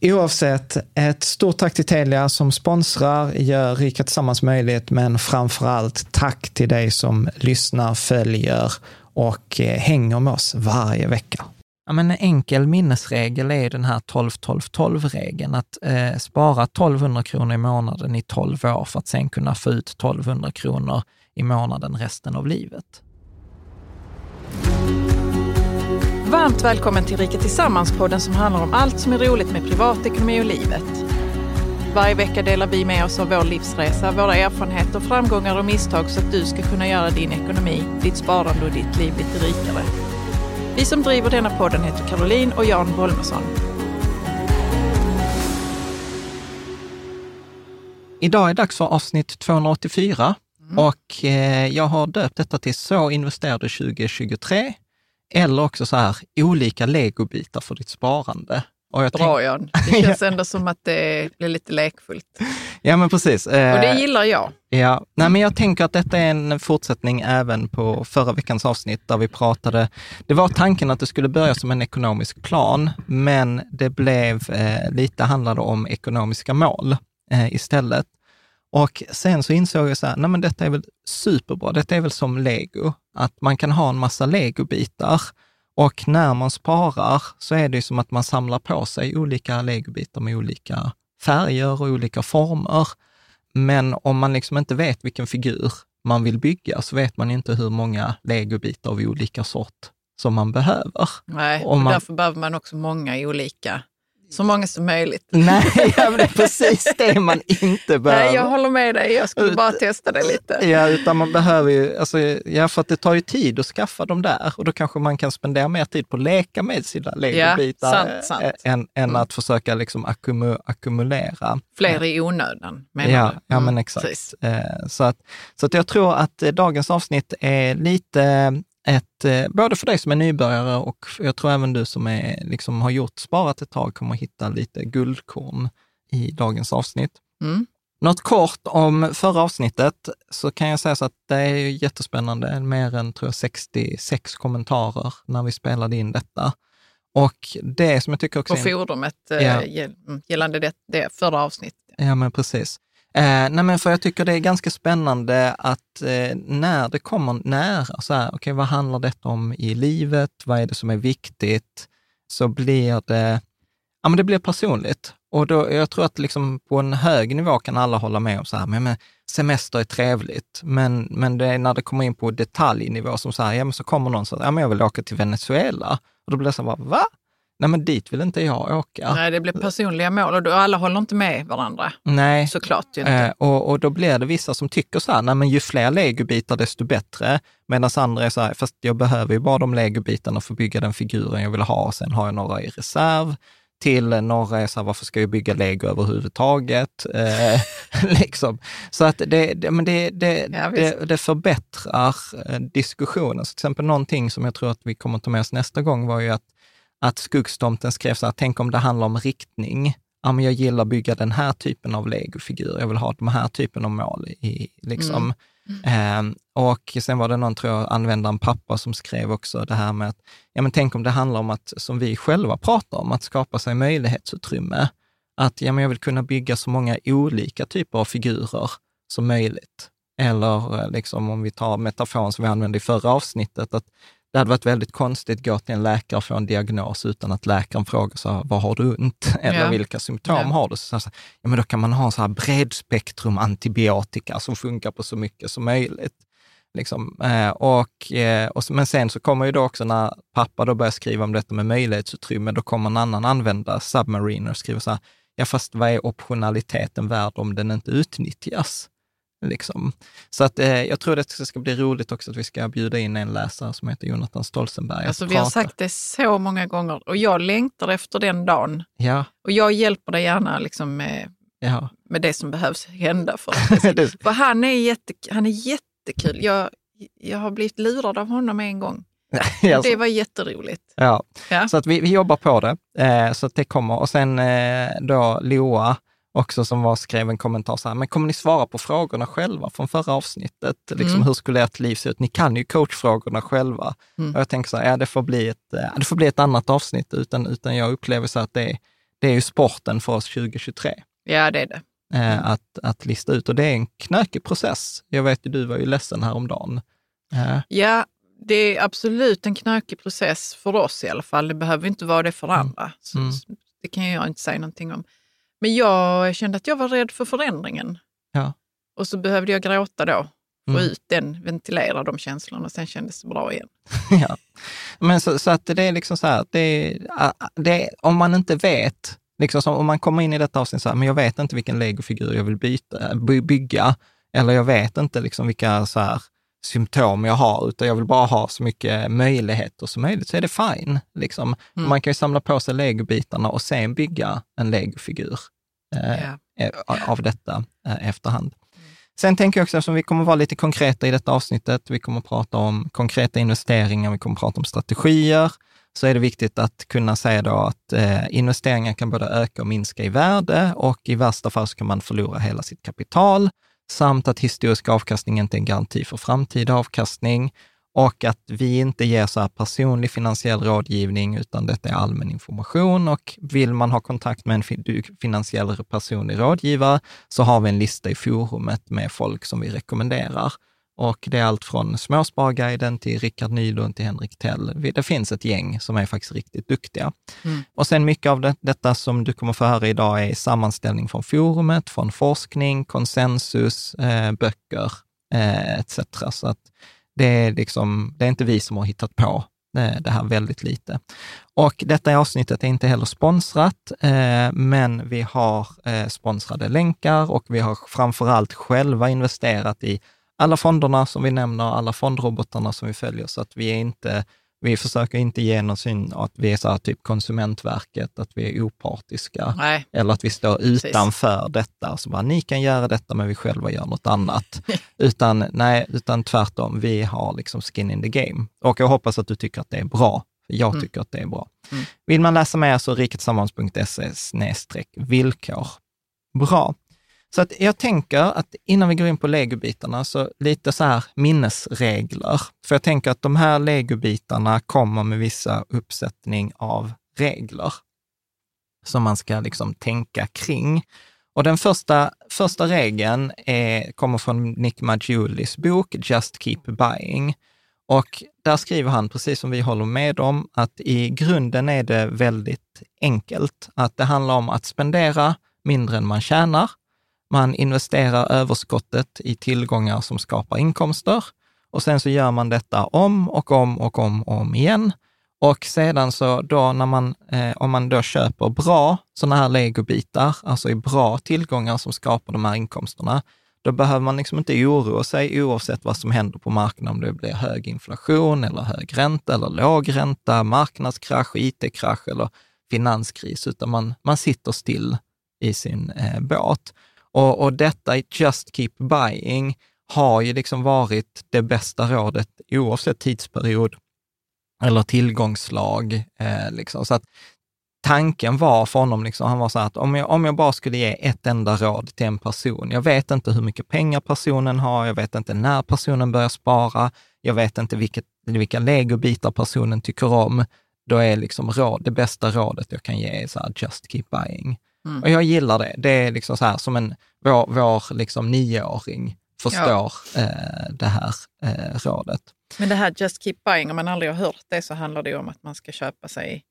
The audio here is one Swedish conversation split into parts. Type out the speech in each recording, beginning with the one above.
Oavsett, ett stort tack till Telia som sponsrar, gör Rika Tillsammans möjligt, men framför allt tack till dig som lyssnar, följer och eh, hänger med oss varje vecka. Ja, men en enkel minnesregel är den här 12-12-12-regeln, att eh, spara 1200 kronor i månaden i 12 år för att sen kunna få ut 1200 kronor i månaden resten av livet. Varmt välkommen till Rika Tillsammans-podden som handlar om allt som är roligt med privatekonomi och livet. Varje vecka delar vi med oss av vår livsresa, våra erfarenheter, framgångar och misstag så att du ska kunna göra din ekonomi, ditt sparande och ditt liv lite rikare. Vi som driver denna podden heter Caroline och Jan Bolmesson. Idag är det dags för avsnitt 284 Mm. och eh, jag har döpt detta till Så investerade 2023 eller också så här olika legobitar för ditt sparande. Och jag Bra Jan, det känns ändå som att det blir lite lekfullt. Ja, men precis. Och Eh, det gillar jag. Ja, nej men jag tänker att detta är en fortsättning även på förra veckans avsnitt där vi pratade, det var tanken att det skulle börja som en ekonomisk plan, men det blev eh, lite handlade om ekonomiska mål eh, istället. Och sen så insåg jag så här, nej men detta är väl superbra, detta är väl som lego, att man kan ha en massa legobitar och när man sparar så är det ju som att man samlar på sig olika legobitar med olika färger och olika former. Men om man liksom inte vet vilken figur man vill bygga så vet man inte hur många legobitar av olika sort som man behöver. Nej, och man- därför behöver man också många olika. Så många som möjligt. Nej, ja, det är precis det man inte behöver. Nej, jag håller med dig. Jag skulle bara testa det lite. Ja, utan man behöver ju, alltså, ja, för att det tar ju tid att skaffa dem där och då kanske man kan spendera mer tid på att leka med sina legobitar sant, sant. eh, än, än Mm. att försöka liksom ackumu, ackumulera. Fler i onödan, menar Ja, du? ja Mm, men exakt. precis. Eh, Så att, så att jag tror att eh, dagens avsnitt är lite ett, eh, både för dig som är nybörjare och jag tror även du som är, liksom har gjort, sparat ett tag kommer att hitta lite guldkorn i dagens avsnitt. Mm. Något kort om förra avsnittet så kan jag säga så att det är jättespännande, mer än tror jag 66 kommentarer när vi spelade in detta. Och det som jag tycker också... På forumet Ja. ja. gällande det, det förra avsnittet. Ja, men precis. Eh, nej, men för jag tycker det är ganska spännande att eh, när det kommer nära, så här, okay, vad handlar detta om i livet? Vad är det som är viktigt? Så blir det, ja men det blir personligt. Och då, jag tror att liksom på en hög nivå kan alla hålla med om så här, men, men semester är trevligt, men, men det är när det kommer in på detaljnivå som så här, ja men så kommer någon så här, ja men jag vill åka till Venezuela. Och då blir det så här, va? Nej men dit vill inte jag åka. Nej, det blir personliga mål och då alla håller inte med varandra. Nej. Såklart ju inte. Eh, och, och då blir det vissa som tycker så här, nej men ju fler legobitar desto bättre. Medan andra är så här, fast jag behöver ju bara de legobitarna för att bygga den figuren jag vill ha och sen har jag några i reserv. Till några är så här, varför ska jag bygga lego överhuvudtaget? Eh, liksom. Så att det, det, men det, det, Ja, det, det förbättrar eh, diskussionen. Så till exempel någonting som jag tror att vi kommer att ta med oss nästa gång var ju att, att Skuggstomten skrev så här, tänk om det handlar om riktning. Ja, men jag gillar att bygga den här typen av legofigurer. Jag vill ha de här typen av mål. I, liksom. Ehm, och sen var det någon, tror jag, användaren pappa som skrev också det här med att, ja men tänk om det handlar om att, som vi själva pratar om, att skapa sig möjlighetsutrymme. Att ja, men jag vill kunna bygga så många olika typer av figurer som möjligt. Eller eh, liksom om vi tar metaforen som vi använde i förra avsnittet, att det hade varit väldigt konstigt att gå till en läkare och få en diagnos utan att läkaren frågar så vad har du ont? Eller Ja. vilka symptom Ja. har du? Så, så, ja, men då kan man ha så här bredspektrum antibiotika som funkar på så mycket som möjligt. Liksom. Eh, och, eh, och, men sen så kommer ju då också när pappa då börjar skriva om detta med möjlighetsutrymme, då kommer en annan användare, Submariner, och skriver så här, ja fast vad är optionaliteten värd om den inte utnyttjas? Liksom. Så att, eh, jag tror det ska bli roligt också att vi ska bjuda in en läsare som heter Jonathan Stolzenberg. Alltså, vi har sagt det så många gånger och jag längtar efter den dagen. Ja, Och jag hjälper dig gärna liksom med, ja. med det som behövs hända. För, det, Det- för han, är jätte, han är jättekul. Jag, jag har blivit lurad av honom en gång. Alltså, Det var jätteroligt. ja. Ja. Så att vi, vi jobbar på det, eh, så att det kommer. Och sen eh, då Loa också som var, skrev en kommentar så här, men kommer ni svara på frågorna själva från förra avsnittet? Liksom, Mm. Hur skulle ert liv se ut? Ni kan ju coachfrågorna själva. Mm. Och jag tänker så här, ja, det, får bli ett, eh, det får bli ett annat avsnitt, utan, utan jag upplever så att det, är- det är ju sporten för oss 2023. Ja, det är det. eh, att, att lista ut. Och det är en knökig process. Jag vet ju, du var ju ledsen häromdagen. Eh, Ja, det är absolut en knökig process för oss i alla fall. Det behöver inte vara det för andra. Så, Mm. Det kan jag inte säga någonting om. Men jag kände att jag var rädd för förändringen. Ja. Och så behövde jag gråta då. Få Mm. ut den, ventilera de känslorna och sen kändes det bra igen. ja. Men så, så att det är liksom så här, det det om man inte vet, liksom som, om man kommer in i detta avsnitt så här, men jag vet inte vilken legofigur jag vill byta, by, bygga, eller jag vet inte liksom vilka så här, symptom jag har, utan jag vill bara ha så mycket möjligheter som möjligt, så är det fine. Liksom. Mm. Man kan ju samla på sig legobitarna och sen bygga en legofigur. Eh, eh, av detta eh, efterhand. Sen tänker jag också, eftersom vi kommer vara lite konkreta i detta avsnittet, vi kommer prata om konkreta investeringar, vi kommer prata om strategier, så är det viktigt att kunna säga då att eh, investeringar kan både öka och minska i värde och i värsta fall så kan man förlora hela sitt kapital, samt att historisk avkastning inte är en garanti för framtida avkastning och att vi inte ger så här personlig finansiell rådgivning, utan detta är allmän information och vill man ha kontakt med en finansiell personlig rådgivare så har vi en lista i forumet med folk som vi rekommenderar. Och det är allt från Småsparguiden till Rickard Nylund till Henrik Tell. Det finns ett gäng som är faktiskt riktigt duktiga. Mm. Och sen mycket av det, detta som du kommer få höra idag är sammanställning från forumet, från forskning, konsensus, eh, böcker eh, etc. Så att det är, liksom, det är inte vi som har hittat på eh, det här väldigt lite. Och detta avsnittet är inte heller sponsrat, eh, men vi har eh, sponsrade länkar och vi har framför allt själva investerat i alla fonderna som vi nämner, alla fondrobotarna som vi följer, så att vi är inte vi försöker inte ge någon syn att vi är så här typ Konsumentverket, att vi är opartiska. Nej, Eller att vi står Precis. utanför detta, så bara, ni kan göra detta men vi själva gör något annat. utan, nej, utan tvärtom, vi har liksom skin in the game. Och jag hoppas att du tycker att det är bra. För jag Mm. tycker att det är bra. Mm. Vill man läsa mer så riketsammans.se villkor. Bra. Så att jag tänker att innan vi går in på legobitarna, så lite så här minnesregler. För jag tänker att de här legobitarna kommer med vissa uppsättning av regler som man ska liksom tänka kring. Och den första, första regeln är, kommer från Nick Maggiulis bok Just Keep Buying. Och där skriver han, precis som vi håller med om, att i grunden är det väldigt enkelt. Att det handlar om att spendera mindre än man tjänar. Man investerar överskottet i tillgångar som skapar inkomster och sen så gör man detta om och om och om och om igen. Och sedan så då när man, eh, om man då köper bra sådana här legobitar, alltså i bra tillgångar som skapar de här inkomsterna, då behöver man liksom inte oroa sig oavsett vad som händer på marknaden, om det blir hög inflation eller hög ränta eller låg ränta, marknadskrasch, it-krasch eller finanskris, utan man, man sitter still i sin eh, båt. Och, och detta just keep buying har ju liksom varit det bästa rådet oavsett tidsperiod eller tillgångslag. Eh, liksom. Så att tanken var för honom, liksom, han var så här att om jag, om jag bara skulle ge ett enda råd till en person, jag vet inte hur mycket pengar personen har, jag vet inte när personen börjar spara, jag vet inte vilket, vilka legobitar personen tycker om, då är liksom råd, det bästa rådet jag kan ge är så här, just keep buying. Mm. Och jag gillar det. Det är liksom så här som en, vår, vår liksom nioåring förstår ja. eh, det här eh, rådet. Men det här just keep buying, om man aldrig har hört det så handlar det om att man ska köpa sig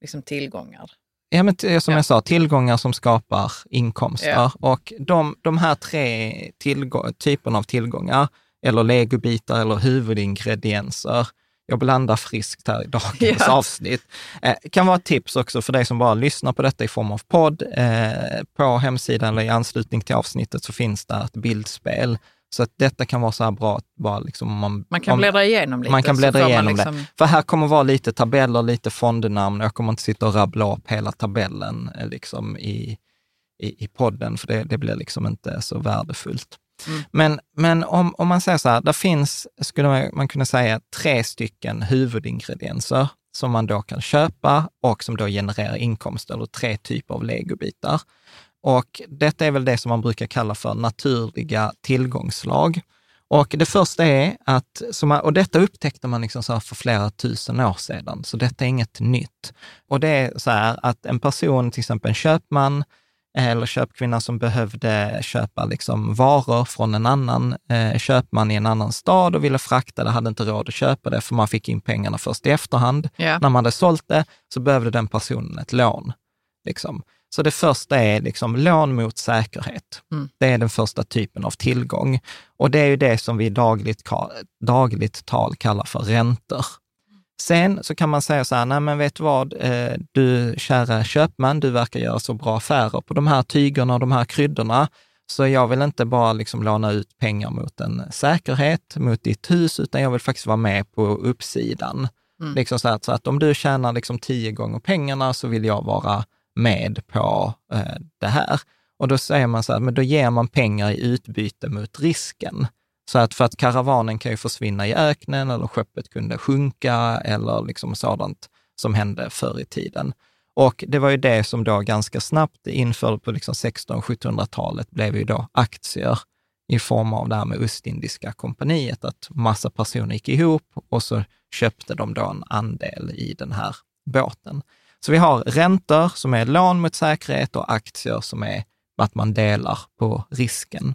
liksom tillgångar. Ja, men som ja. jag sa, tillgångar som skapar inkomster. Ja. Och de, de här tre typerna av tillgångar, eller legobitar eller huvudingredienser, jag blandar friskt här i dagens ja. avsnitt. Eh, kan vara ett tips också för dig som bara lyssnar på detta i form av podd. Eh, på hemsidan eller i anslutning till avsnittet så finns det ett bildspel. Så att detta kan vara så här bra att bara liksom man, man kan bläddra igenom lite. Man kan bläddra igenom liksom... det. För här kommer vara lite tabeller, lite fondnamn. Jag kommer inte sitta och rabbla upp hela tabellen eh, liksom i, i, i podden, för det, det blir liksom inte så värdefullt. Mm. Men, men om, om man säger så här, där finns, skulle man kunna säga, tre stycken huvudingredienser som man då kan köpa och som då genererar inkomst, eller tre typer av legobitar. Och detta är väl det som man brukar kalla för naturliga tillgångslag. Och det första är att, och detta upptäckte man liksom så för flera tusen år sedan, så detta är inget nytt. Och det är så här att en person, till exempel en köpman, eller köpkvinna som behövde köpa liksom varor från en annan eh, köpman i en annan stad och ville frakta det, hade inte råd att köpa det, för man fick in pengarna först i efterhand. Yeah. När man hade sålt det så behövde den personen ett lån. Liksom. Så det första är liksom lån mot säkerhet. Mm. Det är den första typen av tillgång. Och det är ju det som vi dagligt, dagligt tal kallar för räntor. Sen så kan man säga så här, nej men vet du vad, eh, du kära köpman, du verkar göra så bra affärer på de här tygerna och de här kryddorna, så jag vill inte bara liksom låna ut pengar mot en säkerhet, mot ditt hus, utan jag vill faktiskt vara med på uppsidan. Mm. Liksom så, att, så att om du tjänar liksom tio gånger pengarna så vill jag vara med på eh, det här. Och då säger man så här, men då ger man pengar i utbyte mot risken. Så att för att karavanen kan ju försvinna i öknen eller skeppet kunde sjunka eller liksom sådant som hände förr i tiden. Och det var ju det som då ganska snabbt införde på liksom 1600-1700-talet blev ju då aktier i form av det här med Ostindiska kompaniet, att massa personer gick ihop och så köpte de då en andel i den här båten. Så vi har räntor som är lån mot säkerhet och aktier som är att man delar på risken.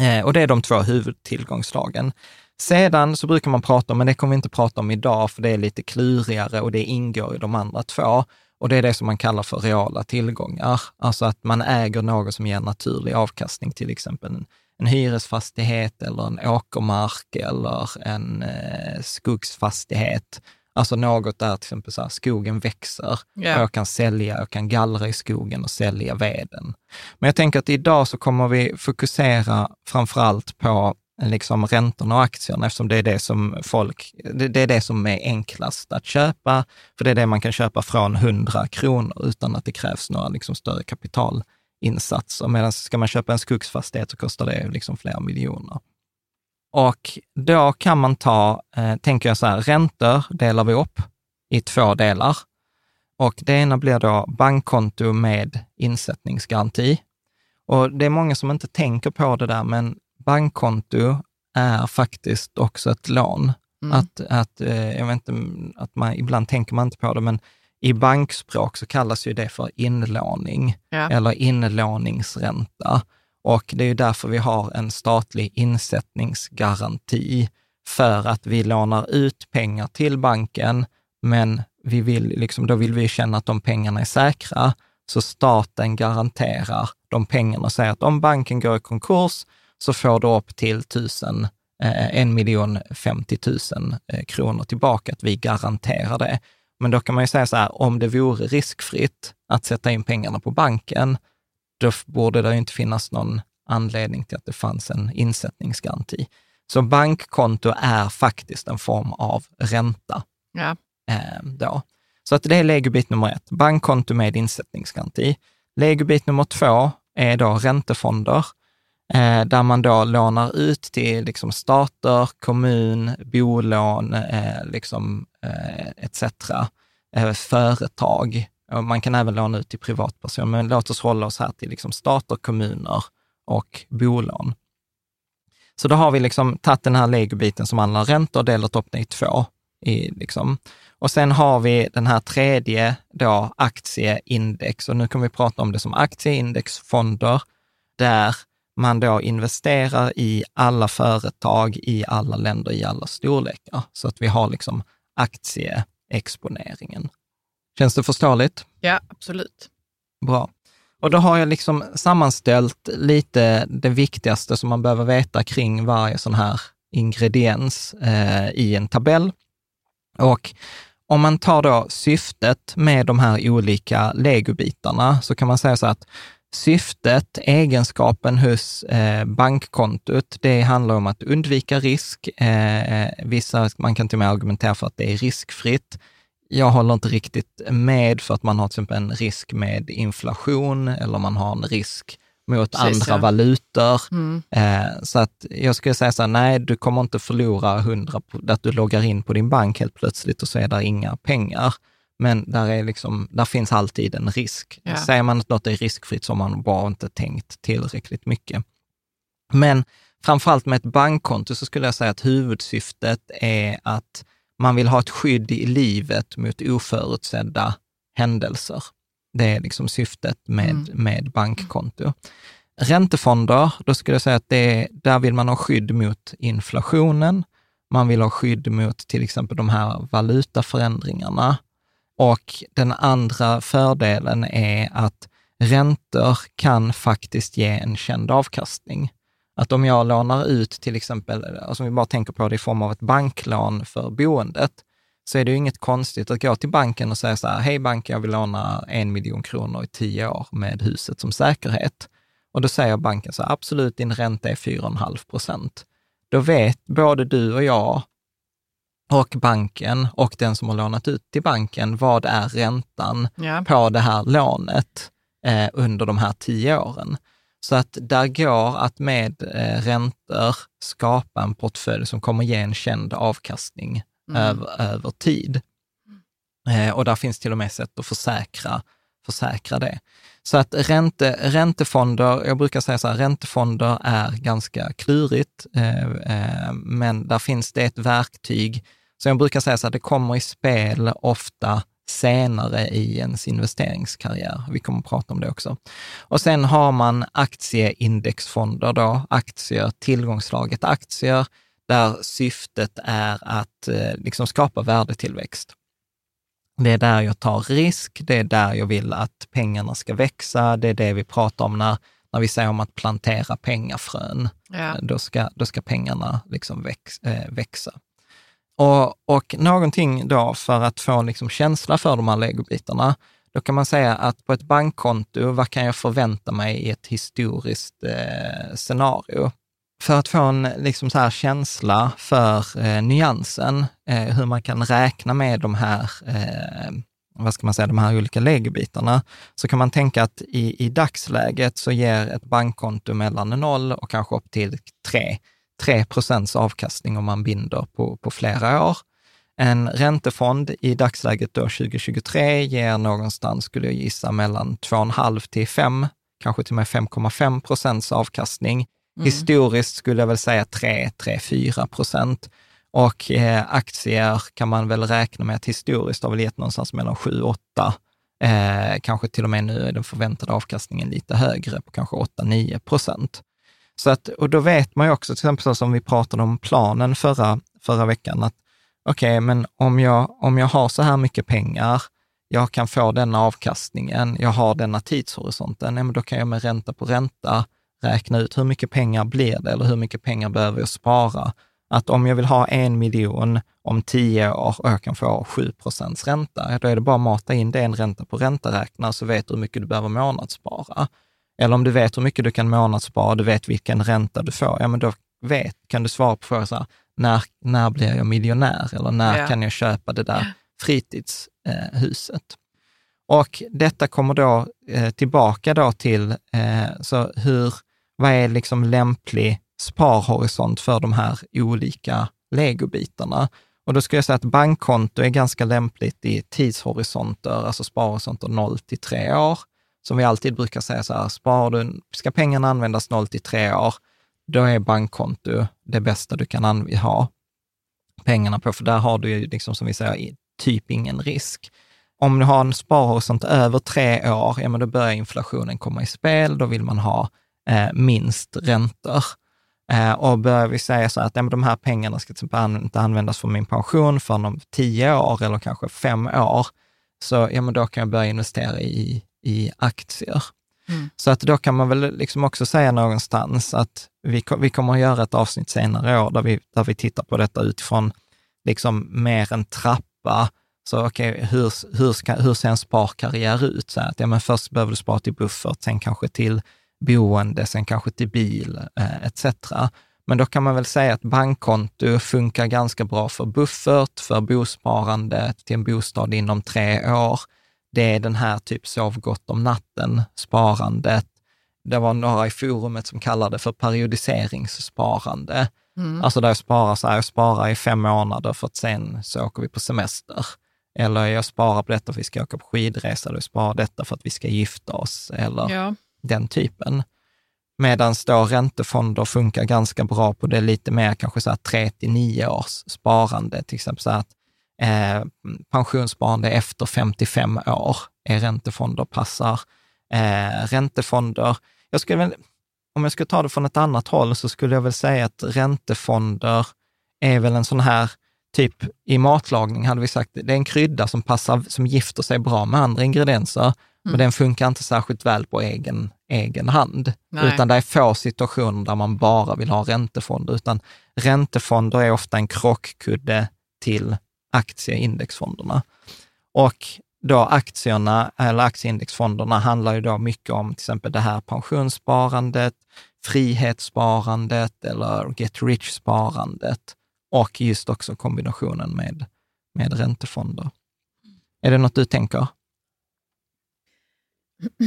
Eh, och det är de två huvudtillgångslagen. Sedan så brukar man prata om, men det kommer vi inte prata om idag, för det är lite klurigare och det ingår i de andra två. Och det är det som man kallar för reala tillgångar. Alltså att man äger något som ger naturlig avkastning, till exempel en, en hyresfastighet eller en åkermark eller en eh, skogsfastighet. Alltså något där till exempel så här, skogen växer yeah. och jag kan sälja, jag kan gallra i skogen och sälja veden. Men jag tänker att idag så kommer vi fokusera framför allt på liksom räntorna och aktierna eftersom det är det som folk, det, är det som är enklast att köpa, för det är det man kan köpa från 100 kronor utan att det krävs några liksom större kapitalinsatser. Medan ska man köpa en skogsfastighet så kostar det liksom flera miljoner. Och då kan man ta, eh, tänker jag så här, räntor delar vi upp i två delar. Och det ena blir då bankkonto med insättningsgaranti. Och det är många som inte tänker på det där, men bankkonto är faktiskt också ett lån. Mm. Att, att, eh, jag vet inte, att man, ibland tänker man inte på det, men i bankspråk så kallas ju det för inlåning Ja. eller inlåningsränta. Och det är ju därför vi har en statlig insättningsgaranti för att vi lånar ut pengar till banken, men vi vill, liksom, då vill vi känna att de pengarna är säkra. Så staten garanterar de pengarna och säger att om banken går i konkurs så får du upp till tusen, eh, en miljon 50 tusen eh, kronor tillbaka, att vi garanterar det. Men då kan man ju säga så här, om det vore riskfritt att sätta in pengarna på banken, då borde det inte finnas någon anledning till att det fanns en insättningsgaranti. Så bankkonto är faktiskt en form av ränta. Ja. Eh, då. Så att det är legobit nummer ett, bankkonto med insättningsgaranti. Legobit nummer två är då räntefonder, eh, där man då lånar ut till liksom stater, kommun, bolån, eh, liksom, eh, etc. Eh, företag. Man kan även låna ut till privatpersoner, men låt oss hålla oss här till liksom stater, kommuner och bolån. Så då har vi liksom tagit den här legobiten som handlar om räntor och delat upp den i två. I liksom. Och sen har vi den här tredje då, aktieindex. Och nu kan vi prata om det som aktieindexfonder, där man då investerar i alla företag i alla länder, i alla storlekar. Så att vi har liksom aktieexponeringen. Känns det förståeligt? ja, absolut. Bra. Och då har jag liksom sammanställt lite det viktigaste som man behöver veta kring varje sån här ingrediens eh, i en tabell. Och om man tar då syftet med de här olika legobitarna så kan man säga så att syftet, egenskapen hos eh, bankkontot, det handlar om att undvika risk. Eh, vissa, man kan till och med argumentera för att det är riskfritt. Jag håller inte riktigt med för att man har till exempel en risk med inflation eller man har en risk mot Precis, andra ja. valutor. Mm. Eh, så att jag skulle säga så här, nej, du kommer inte förlora hundra, på- att du loggar in på din bank helt plötsligt och så är där inga pengar. Men där, är liksom, där finns alltid en risk. Ja. Säger man att något är riskfritt så har man bara inte tänkt tillräckligt mycket. Men framförallt med ett bankkonto så skulle jag säga att huvudsyftet är att man vill ha ett skydd i livet mot oförutsedda händelser. Det är liksom syftet med, Mm. med bankkonto. Räntefonder, då skulle jag säga att det är, där vill man ha skydd mot inflationen. Man vill ha skydd mot till exempel de här valutaförändringarna. Och den andra fördelen är att räntor kan faktiskt ge en känd avkastning. Att om jag lånar ut till exempel, alltså om vi bara tänker på det i form av ett banklån för boendet, så är det ju inget konstigt att gå till banken och säga så här, hej bank, jag vill låna en miljon kronor i tio år med huset som säkerhet. Och då säger banken så här, absolut, din ränta är 4,5 procent. Då vet både du och jag och banken och den som har lånat ut till banken, vad är räntan Ja. på det här lånet eh, under de här tio åren. Så att där går att med eh, räntor skapa en portfölj som kommer ge en känd avkastning Mm. över, över tid. Eh, och där finns till och med sätt att försäkra, försäkra det. Så att ränte, räntefonder, jag brukar säga så här, räntefonder är ganska klurigt, eh, eh, men där finns det ett verktyg. Så jag brukar säga så här, det kommer i spel ofta senare i ens investeringskarriär. Vi kommer att prata om det också. Och sen har man aktieindexfonder då, aktier, tillgångslaget aktier, där syftet är att eh, liksom skapa värdetillväxt. Det är där jag tar risk, det är där jag vill att pengarna ska växa, det är det vi pratar om när, när vi säger om att plantera pengafrön. Ja. Då, ska, då ska pengarna liksom väx, eh, växa. Och, och någonting då för att få liksom känsla för de här legobitarna, då kan man säga att på ett bankkonto, vad kan jag förvänta mig i ett historiskt eh, scenario? För att få en liksom så här känsla för eh, nyansen, eh, hur man kan räkna med de här, eh, vad ska man säga, de här olika legobitarna, så kan man tänka att i, i dagsläget så ger ett bankkonto mellan 0 och kanske upp till 3, 3 procents avkastning om man binder på, på flera år. En räntefond i dagsläget då 2023 ger någonstans, skulle jag gissa, mellan 2,5 till 5 kanske till och med 5,5 procents avkastning. Mm. Historiskt skulle jag väl säga 3, 3, 4 procent. Och eh, aktier kan man väl räkna med att historiskt har väl gett någonstans mellan 7 och 8. Eh, kanske till och med nu är den förväntade avkastningen lite högre, på kanske 8-9 procent. Så att, och då vet man ju också, till exempel som vi pratade om planen förra, förra veckan, att okej, okay, men om jag, om jag har så här mycket pengar, jag kan få denna avkastningen, jag har denna tidshorisonten, ja, men då kan jag med ränta på ränta räkna ut hur mycket pengar blir det eller hur mycket pengar behöver jag spara. Att om jag vill ha en miljon om tio år och jag kan få 7 procents ränta, då är det bara att mata in det i en ränta på ränta-räknare så vet du hur mycket du behöver månadsspara. Eller om du vet hur mycket du kan månadsspara, du vet vilken ränta du får, ja men då vet, kan du svara på frågan så här, när, när blir jag miljonär? Eller när ja. kan jag köpa det där fritidshuset? och detta kommer då eh, tillbaka då till, eh, så hur, vad är liksom lämplig sparhorisont för de här olika legobitarna? Och då skulle jag säga att bankkonto är ganska lämpligt i tidshorisonter, alltså sparhorisonter 0 till 3 år. Som vi alltid brukar säga så här, spar du, ska pengarna användas 0 till 3 år, då är bankkonto det bästa du kan ha pengarna på, för där har du ju, liksom, som vi säger, typ ingen risk. Om du har en sparhorisont över tre år, ja men då börjar inflationen komma i spel, då vill man ha eh, minst räntor. Eh, och börjar vi säga så att ja, men de här pengarna ska till exempel inte användas för min pension förrän om tio år eller kanske fem år, så ja, men då kan jag börja investera i, i aktier. Mm. Så att då kan man väl liksom också säga någonstans att vi, vi kommer att göra ett avsnitt senare år där vi, där vi tittar på detta utifrån liksom mer en trappa. Så okej, okay, hur, hur, hur ser en sparkarriär ut? Så att, ja, men först behöver du spara till buffert, sen kanske till boende, sen kanske till bil eh, etc. Men då kan man väl säga att bankkonto funkar ganska bra för buffert, för bosparande till en bostad inom tre år. Det är den här typ sov gott om natten, sparandet. Det var några i forumet som kallade det för periodiseringssparande. Mm. Alltså där jag sparar så här, jag sparar i fem månader för att sen så åker vi på semester. Eller jag sparar på detta för att vi ska åka på skidresa, eller jag sparar detta för att vi ska gifta oss, eller ja. den typen. Medan då räntefonder funkar ganska bra på det lite mer kanske så här 3 till 9 års sparande, till exempel så att eh, pensionssparande efter 55 år är räntefonder passar. Eh, räntefonder, jag skulle väl, om jag ska ta det från ett annat håll så skulle jag väl säga att räntefonder är väl en sån här, typ i matlagning hade vi sagt, det är en krydda som passar, som gifter sig bra med andra ingredienser, mm. men den funkar inte särskilt väl på egen, egen hand. Nej. Utan det är få situationer där man bara vill ha räntefonder, utan räntefonder är ofta en krockkudde till aktieindexfonderna. Och då aktierna, eller aktieindexfonderna handlar ju då mycket om till exempel det här pensionssparandet, frihetssparandet eller get rich-sparandet och just också kombinationen med, med räntefonder. Är det något du tänker?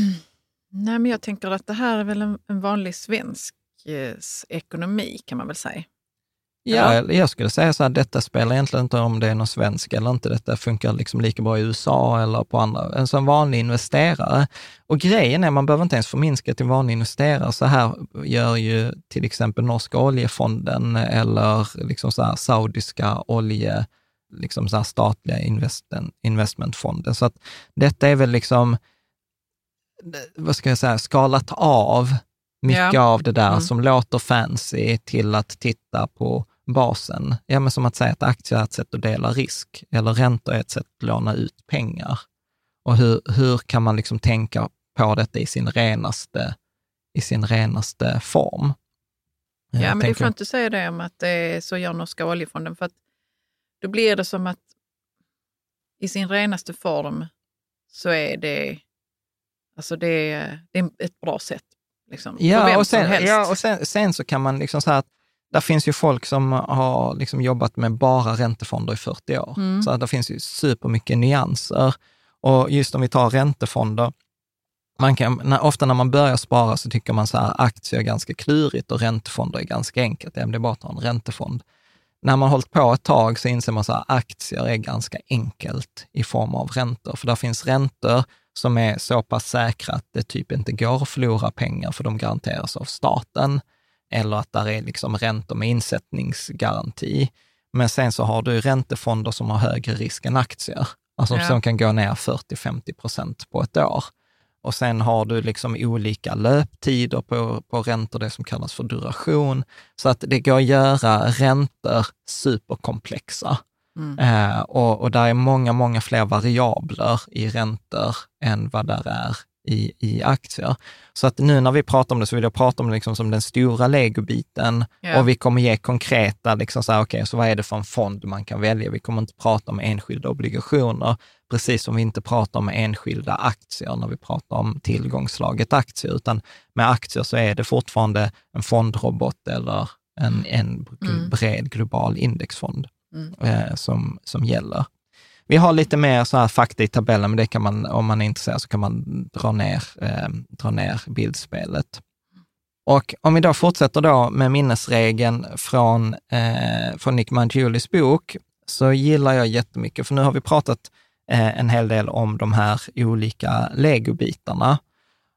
Nej, men jag tänker att det här är väl en, en vanlig svensk eh, ekonomi kan man väl säga. Ja, jag skulle säga så här, detta spelar egentligen inte om det är någon svensk eller inte. Detta funkar liksom lika bra i USA eller på andra, alltså en sån vanlig investerare. Och grejen är, man behöver inte ens förminska till vanlig investerare. Så här gör ju till exempel norska oljefonden eller liksom så här saudiska olje, liksom så här statliga investen, investmentfonden. Så att detta är väl liksom, vad ska jag säga, skalat av mycket ja. av det där mm. som låter fancy till att titta på basen. Ja, men som att säga att aktier är ett sätt att dela risk, eller räntor är ett sätt att låna ut pengar. Och hur, hur kan man liksom tänka på detta i sin renaste, i sin renaste form? Ja, Jag men tänker... det får inte säga det om att det är så gör norska oljefonden, för att då blir det som att i sin renaste form så är det, alltså det, det är ett bra sätt. Liksom, ja, och, sen, ja, och sen, sen, så kan man liksom säga att där finns ju folk som har liksom jobbat med bara räntefonder i 40 år. Mm. Så det finns ju supermycket nyanser. Och just om vi tar räntefonder, man kan, när, ofta när man börjar spara så tycker man så här, aktier är ganska klurigt och räntefonder är ganska enkelt. Det är bara att ha en räntefond. När man har hållit på ett tag så inser man att aktier är ganska enkelt i form av räntor, för där finns räntor som är så pass säkra att det typ inte går att förlora pengar för de garanteras av staten, eller att där är liksom räntor med insättningsgaranti. Men sen så har du räntefonder som har högre risk än aktier, alltså Ja. som kan gå ner 40-50 procent på ett år. Och sen har du liksom olika löptider på, på räntor, det som kallas för duration. Så att det går att göra räntor superkomplexa. Eh, och, och där är många, många fler variabler i räntor än vad där är i, i aktier. Så att nu när vi pratar om det så vill jag prata om det liksom som den stora legobiten Ja. och vi kommer ge konkreta, liksom så här, okej, så vad är det för en fond man kan välja? Vi kommer inte prata om enskilda obligationer, precis som vi inte pratar om enskilda aktier när vi pratar om tillgångslaget aktier, utan med aktier så är det fortfarande en fondrobot eller en, en bred global indexfond Mm. eh, som, som gäller. Vi har lite mer så här fakta i tabellen, men det kan man, om man är intresserad så kan man dra ner, eh, dra ner bildspelet. Och om vi då fortsätter då med minnesregeln från, eh, från Nick Mangiulis bok, så gillar jag jättemycket, för nu har vi pratat eh, en hel del om de här olika legobitarna.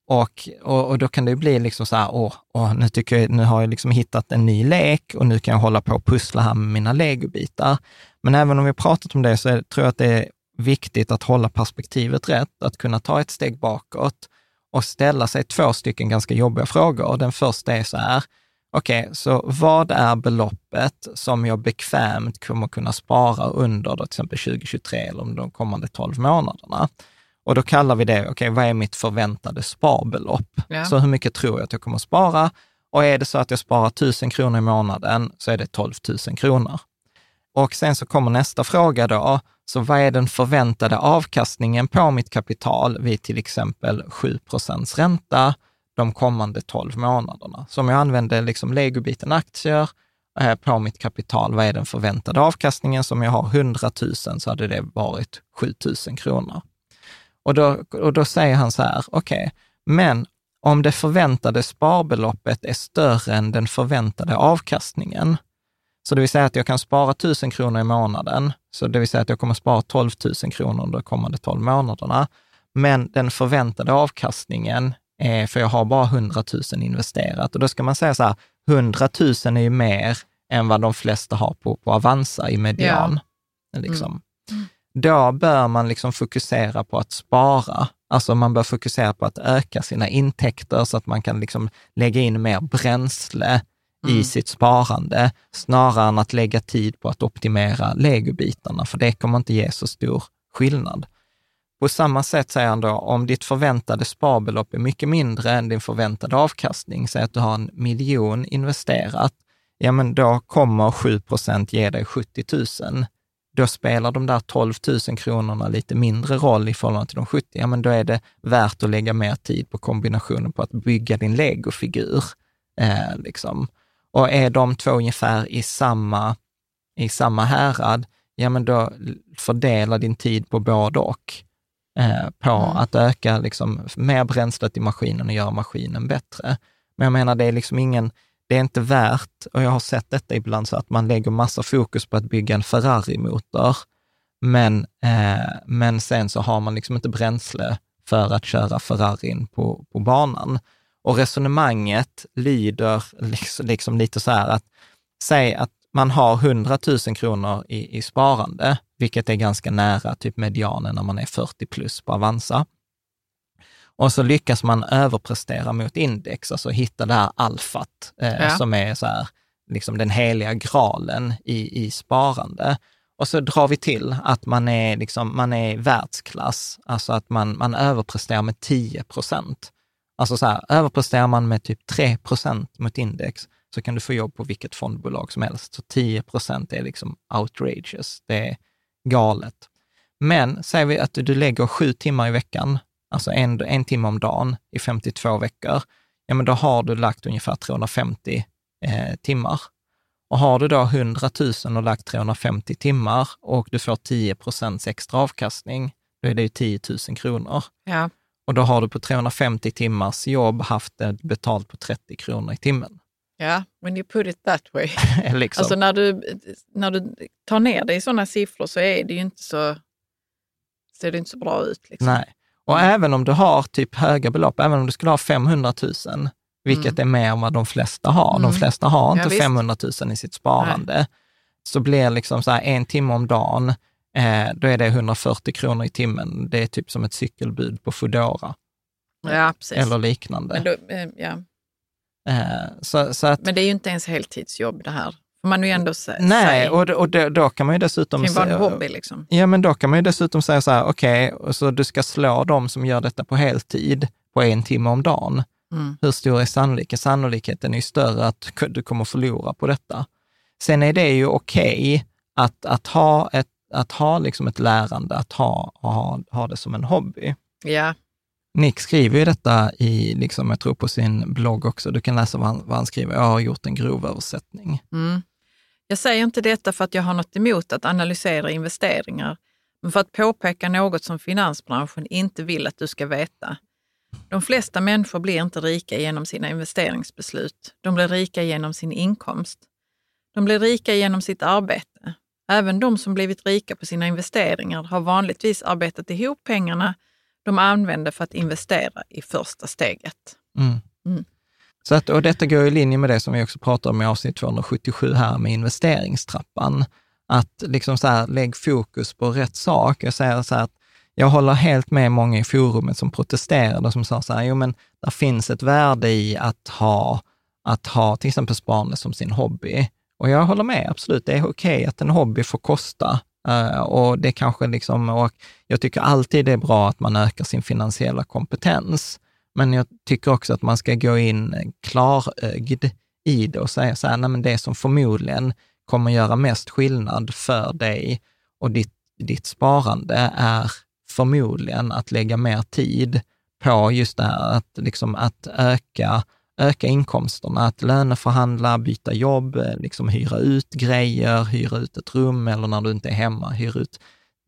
Och, och, och då kan det ju bli liksom så här, åh, åh, nu, tycker jag, nu har jag liksom hittat en ny lek och nu kan jag hålla på och pussla här med mina legobitar. Men även om vi har pratat om det så är, tror jag att det är viktigt att hålla perspektivet rätt, att kunna ta ett steg bakåt och ställa sig två stycken ganska jobbiga frågor. Den första är så här, okej, så vad är beloppet som jag bekvämt kommer kunna spara under då, till exempel 2023 eller de kommande 12 månaderna? Och då kallar vi det, okej, vad är mitt förväntade sparbelopp? Ja. Så hur mycket tror jag att jag kommer att spara? Och är det så att jag sparar 1000 kronor i månaden så är det 12 000 kronor. Och sen så kommer nästa fråga då, så vad är den förväntade avkastningen på mitt kapital vid till exempel 7% ränta de kommande 12 månaderna? Så om jag använder liksom legobiten aktier eh, på mitt kapital, vad är den förväntade avkastningen? Så om jag har 100 000 så hade det varit 7 000 kronor. Och då, och då säger han så här, okej, men om det förväntade sparbeloppet är större än den förväntade avkastningen, så det vill säga att jag kan spara 1000 kronor i månaden, så det vill säga att jag kommer spara 12 000 kronor under de kommande 12 månaderna, men den förväntade avkastningen är, för jag har bara 100 000 investerat, och då ska man säga så här, 100 000 är ju mer än vad de flesta har på, på Avanza i median. Liksom då bör man liksom fokusera på att spara. Alltså man bör fokusera på att öka sina intäkter så att man kan liksom lägga in mer bränsle i sitt sparande, snarare än att lägga tid på att optimera legobitarna, för det kommer inte ge så stor skillnad. På samma sätt säger han då, om ditt förväntade sparbelopp är mycket mindre än din förväntade avkastning, säg att du har en miljon investerat, ja men då kommer 7 procent ge dig 70 000 då spelar de där 12 000 kronorna lite mindre roll i förhållande till de 70. Ja, men då är det värt att lägga mer tid på kombinationen på att bygga din legofigur. Eh, liksom. Och är de två ungefär i samma, i samma härad, ja men då fördela din tid på både och. Eh, på att öka liksom, mer bränslet i maskinen och göra maskinen bättre. Men jag menar, det är liksom ingen, det är inte värt, och jag har sett detta ibland, så att man lägger massa fokus på att bygga en Ferrari-motor, men, eh, men sen så har man liksom inte bränsle för att köra Ferrarin på, på banan. Och resonemanget lyder liksom, liksom lite så här att, säg att man har 100 000 kronor i, i sparande, vilket är ganska nära typ medianen när man är 40 plus på Avanza. Och så lyckas man överprestera mot index, alltså hitta det här alfat eh, Ja. som är så här, liksom den heliga graalen i, i sparande. Och så drar vi till att man är, liksom, man är världsklass, alltså att man, man överpresterar med 10 procent. Alltså så här, överpresterar man med typ 3 procent mot index så kan du få jobb på vilket fondbolag som helst. Så 10 procent är liksom outrageous, det är galet. Men säger vi att du, du lägger sju timmar i veckan, alltså en, en timme om dagen i 52 veckor, ja men då har du lagt ungefär 350 eh, timmar. Och har du då 100 000 och lagt 350 timmar och du får 10 procents extra avkastning, då är det ju 10 000 kronor. Ja. Och då har du på 350 timmars jobb haft det betalt på 30 kronor i timmen. ja, when you put it that way. liksom. Alltså när du, när du tar ner det i sådana siffror så är det ju inte så, ser det inte så bra ut. Liksom. Nej. Och även om du har typ höga belopp, även om du skulle ha 500 000, vilket är mer än vad de flesta har. De Mm. flesta har inte Ja, visst. 500 000 i sitt sparande. Så blir liksom så här en timme om dagen, eh, då är det 140 kronor i timmen. Det är typ som ett cykelbud på Foodora Ja, eller liknande. men, då, eh, ja. Eh, så, så att, men det är ju inte ens heltidsjobb det här. Får man ju ändå sä- nej, säga. och, och då, då kan man ju det dessutom kan ju vara en säga- hobby liksom. Ja, men då kan man ju dessutom säga så här, okej, så du ska slå de som gör detta på heltid på en timme om dagen. Mm. Hur stor är sannolikheten? Sannolikheten är ju större att du kommer förlora på detta. Sen är det ju okej att, att ha, ett, att ha liksom ett lärande, att ha, ha, ha det som en hobby. Ja, Nick skriver ju detta i, liksom, jag tror på sin blogg också, du kan läsa vad han, vad han skriver. Jag har gjort en grov översättning. Mm. Jag säger inte detta för att jag har något emot att analysera investeringar, men för att påpeka något som finansbranschen inte vill att du ska veta. De flesta människor blir inte rika genom sina investeringsbeslut. De blir rika genom sin inkomst. De blir rika genom sitt arbete. Även de som blivit rika på sina investeringar har vanligtvis arbetat ihop pengarna de använder för att investera i första steget. Mm. Mm. Så att, och detta går i linje med det som vi också pratar om i avsnitt 277 här med investeringstrappan. Att liksom så här, lägg fokus på rätt sak. Jag säger så här att jag håller helt med många i forumet som protesterade, som sa så här, jo men det finns ett värde i att ha, att ha till exempel sparande som sin hobby. Och jag håller med, absolut, det är okej att en hobby får kosta. Eh, och det kanske liksom, och jag tycker alltid det är bra att man ökar sin finansiella kompetens. Men jag tycker också att man ska gå in klarögd i det och säga så här, nej men det som förmodligen kommer göra mest skillnad för dig och ditt, ditt sparande är förmodligen att lägga mer tid på just det här att, liksom att öka, öka inkomsterna, att löneförhandla, byta jobb, liksom hyra ut grejer, hyra ut ett rum eller när du inte är hemma, hyra ut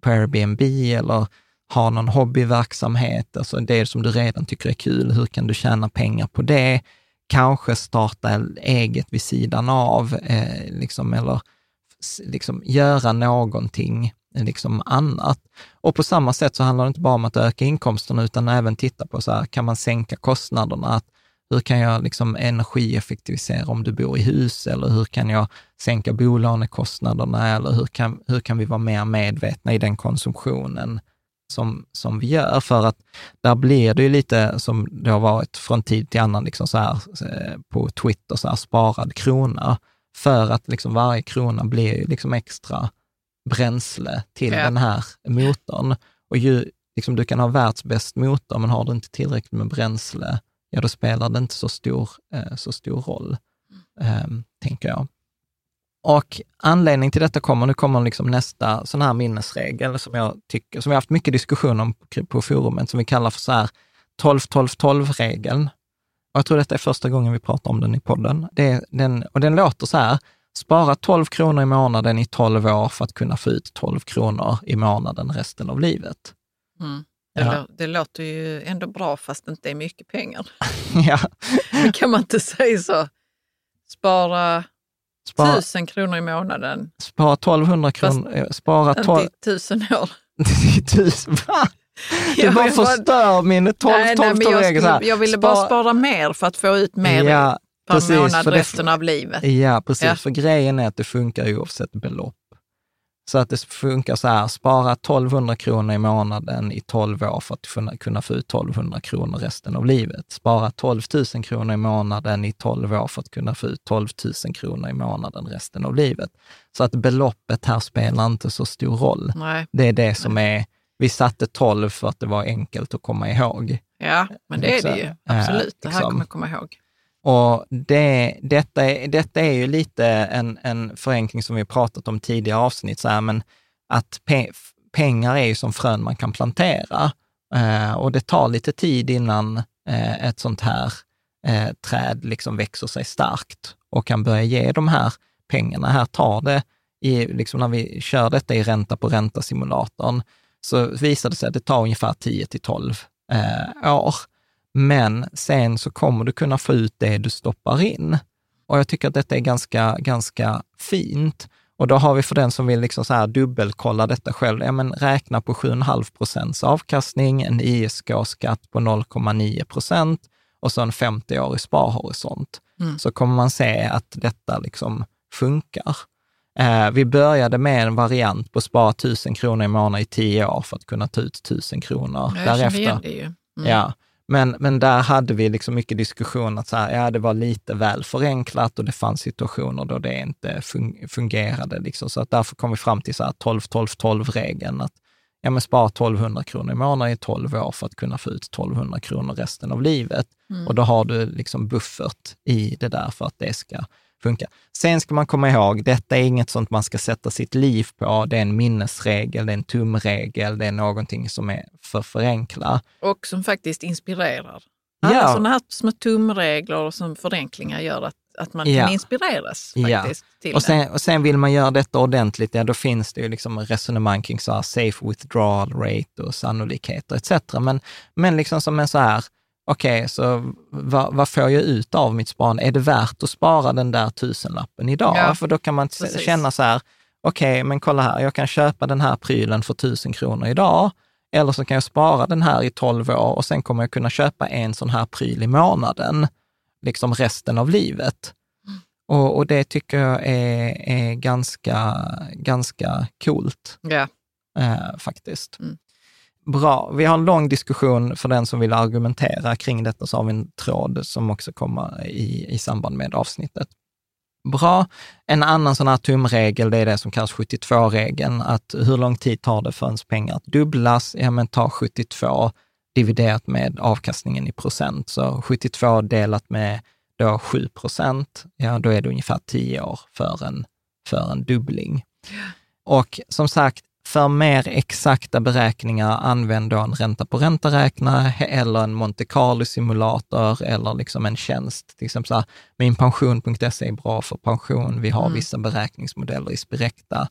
på Airbnb eller ha någon hobbyverksamhet, alltså det som du redan tycker är kul, hur kan du tjäna pengar på det? Kanske starta eget vid sidan av, eh, liksom, eller liksom göra någonting eh, liksom annat. Och på samma sätt så handlar det inte bara om att öka inkomsterna, utan även titta på så här, kan man sänka kostnaderna? Att hur kan jag liksom energieffektivisera om du bor i hus? Eller hur kan jag sänka bolånekostnaderna? Eller hur kan, hur kan vi vara mer medvetna i den konsumtionen som, som vi gör? För att där blir det ju lite som det har varit från tid till annan, liksom så här, eh, på Twitter, så här, sparad krona. För att liksom varje krona blir ju liksom extra bränsle till Ja. den här motorn. Och ju, liksom, du kan ha världsbäst motor, men har du inte tillräckligt med bränsle, ja då spelar det inte så stor, eh, så stor roll, eh, tänker jag. Och anledning till detta kommer, nu kommer liksom nästa sån här minnesregel som jag tycker, som vi har haft mycket diskussion om på, forumet, som vi kallar för så här 12-12-12-regeln. Och jag tror detta är första gången vi pratar om den i podden. Det den, och den låter så här, spara 12 kronor i månaden i 12 år för att kunna få ut 12 kronor i månaden resten av livet. Mm. Det, Ja. det låter ju ändå bra fast det inte är mycket pengar. ja, kan man inte säga så? Spara spara, tusen kronor i månaden spara 1200 kronor, eh, spara 12, till tusen år. tusen, va? Du bara förstör min 12 nej, 12 nej, jag, 12 regel så här. skulle, jag ville bara Spara- mer för att få ut mer Ja, per precis, månad för det- resten av livet. Ja, precis. Ja. För grejen är att det funkar ju oavsett belopp. Så att det funkar så här, spara 1200 kronor i månaden i 12 år för att kunna, kunna få ut 1200 kronor resten av livet. Spara 12 000 kronor i månaden i 12 år för att kunna få ut 12 000 kronor i månaden resten av livet. Så att beloppet här spelar inte så stor roll. Nej, Det är det som är, vi satte 12 för att det var enkelt att komma ihåg. ja, men det är det ju. Liksom, Absolut, eh, det här liksom. kommer jag komma ihåg. Och det, detta, är, detta är ju lite en, en förenkling som vi har pratat om tidigare avsnitt, så här, men att pe, pengar är ju som frön man kan plantera. Eh, och det tar lite tid innan eh, ett sånt här eh, träd liksom växer sig starkt och kan börja ge de här pengarna. Här tar det, i, liksom när vi kör detta i ränta på ränta-simulatorn, så visar det sig att det tar ungefär 10 till 12 eh, år. Men sen så kommer du kunna få ut det du stoppar in. Och jag tycker att detta är ganska, ganska fint. Och då har vi för den som vill liksom så här dubbelkolla detta själv, ja men räkna på 7,5 procents avkastning, en ISK-skatt på 0,9 procent och så en 50-årig sparhorisont. Mm. Så kommer man se att detta liksom funkar. Eh, vi började med en variant på att spara 1000 kronor i månaden i tio år för att kunna ta ut 1000 kronor Jag därefter. det ju. Mm. Ja, men, men där hade vi liksom mycket diskussion att så här, ja, det var lite väl förenklat och det fanns situationer då det inte fun- fungerade. Liksom. Så att därför kom vi fram till 12-12-12-regeln, att ja, men spara 1200 kronor i månaden i 12 år för att kunna få ut 1200 kronor resten av livet. Mm. Och då har du liksom buffert i det där för att det ska funka. Sen ska man komma ihåg, detta är inget sånt man ska sätta sitt liv på. Det är en minnesregel, det är en tumregel, det är någonting som är för förenkla. Och som faktiskt inspirerar. Alla Ja. sådana här små tumregler och som förenklingar gör att, att man Ja. kan inspireras Ja. faktiskt till Och sen, och sen vill man göra detta ordentligt, ja då finns det ju liksom resonemang kring så här safe withdrawal rate och sannolikheter etc. Men, men liksom som en så här, okej, så vad, vad får jag ut av mitt sparande? Är det värt att spara den där tusenlappen idag? Ja, För då kan man precis. känna så här, okej, men kolla här, jag kan köpa den här prylen för tusen kronor idag, eller så kan jag spara den här i 12 år och sen kommer jag kunna köpa en sån här pryl i månaden, liksom resten av livet. Och, och det tycker jag är, är ganska, ganska coolt Ja. eh, faktiskt. Mm. Bra. Vi har en lång diskussion för den som vill argumentera kring detta, så har vi en tråd som också kommer i, i samband med avsnittet. Bra. En annan sån här tumregel, det är det som kallas 72-regeln, att hur lång tid tar det för ens pengar att dubblas? Ja, men ta 72 dividerat med avkastningen i procent. Så 72 delat med då 7 procent, ja då är det ungefär 10 år för en, för en dubbling. Och som sagt, för mer exakta beräkningar, använd då en ränta på ränta-räknare eller en Monte Carlo-simulator eller liksom en tjänst. Till exempel så här, minpension.se är bra för pension. Vi har Mm. vissa beräkningsmodeller i Spirecta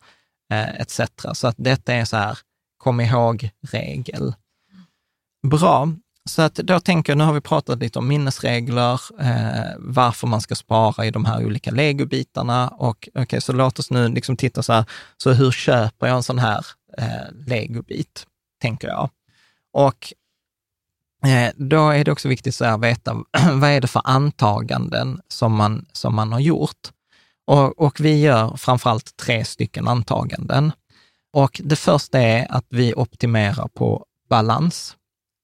eh, etc. Så att detta är så här, kom ihåg-regel. Bra. Så att då tänker jag, nu har vi pratat lite om minnesregler, eh, varför man ska spara i de här olika legobitarna och okej, okay, så låt oss nu liksom titta så här, så hur köper jag en sån här eh, legobit, tänker jag. Och eh, då är det också viktigt så här, att veta vad är det för antaganden som man, som man har gjort. Och, och vi gör framförallt tre stycken antaganden. Och det första är att vi optimerar på balans.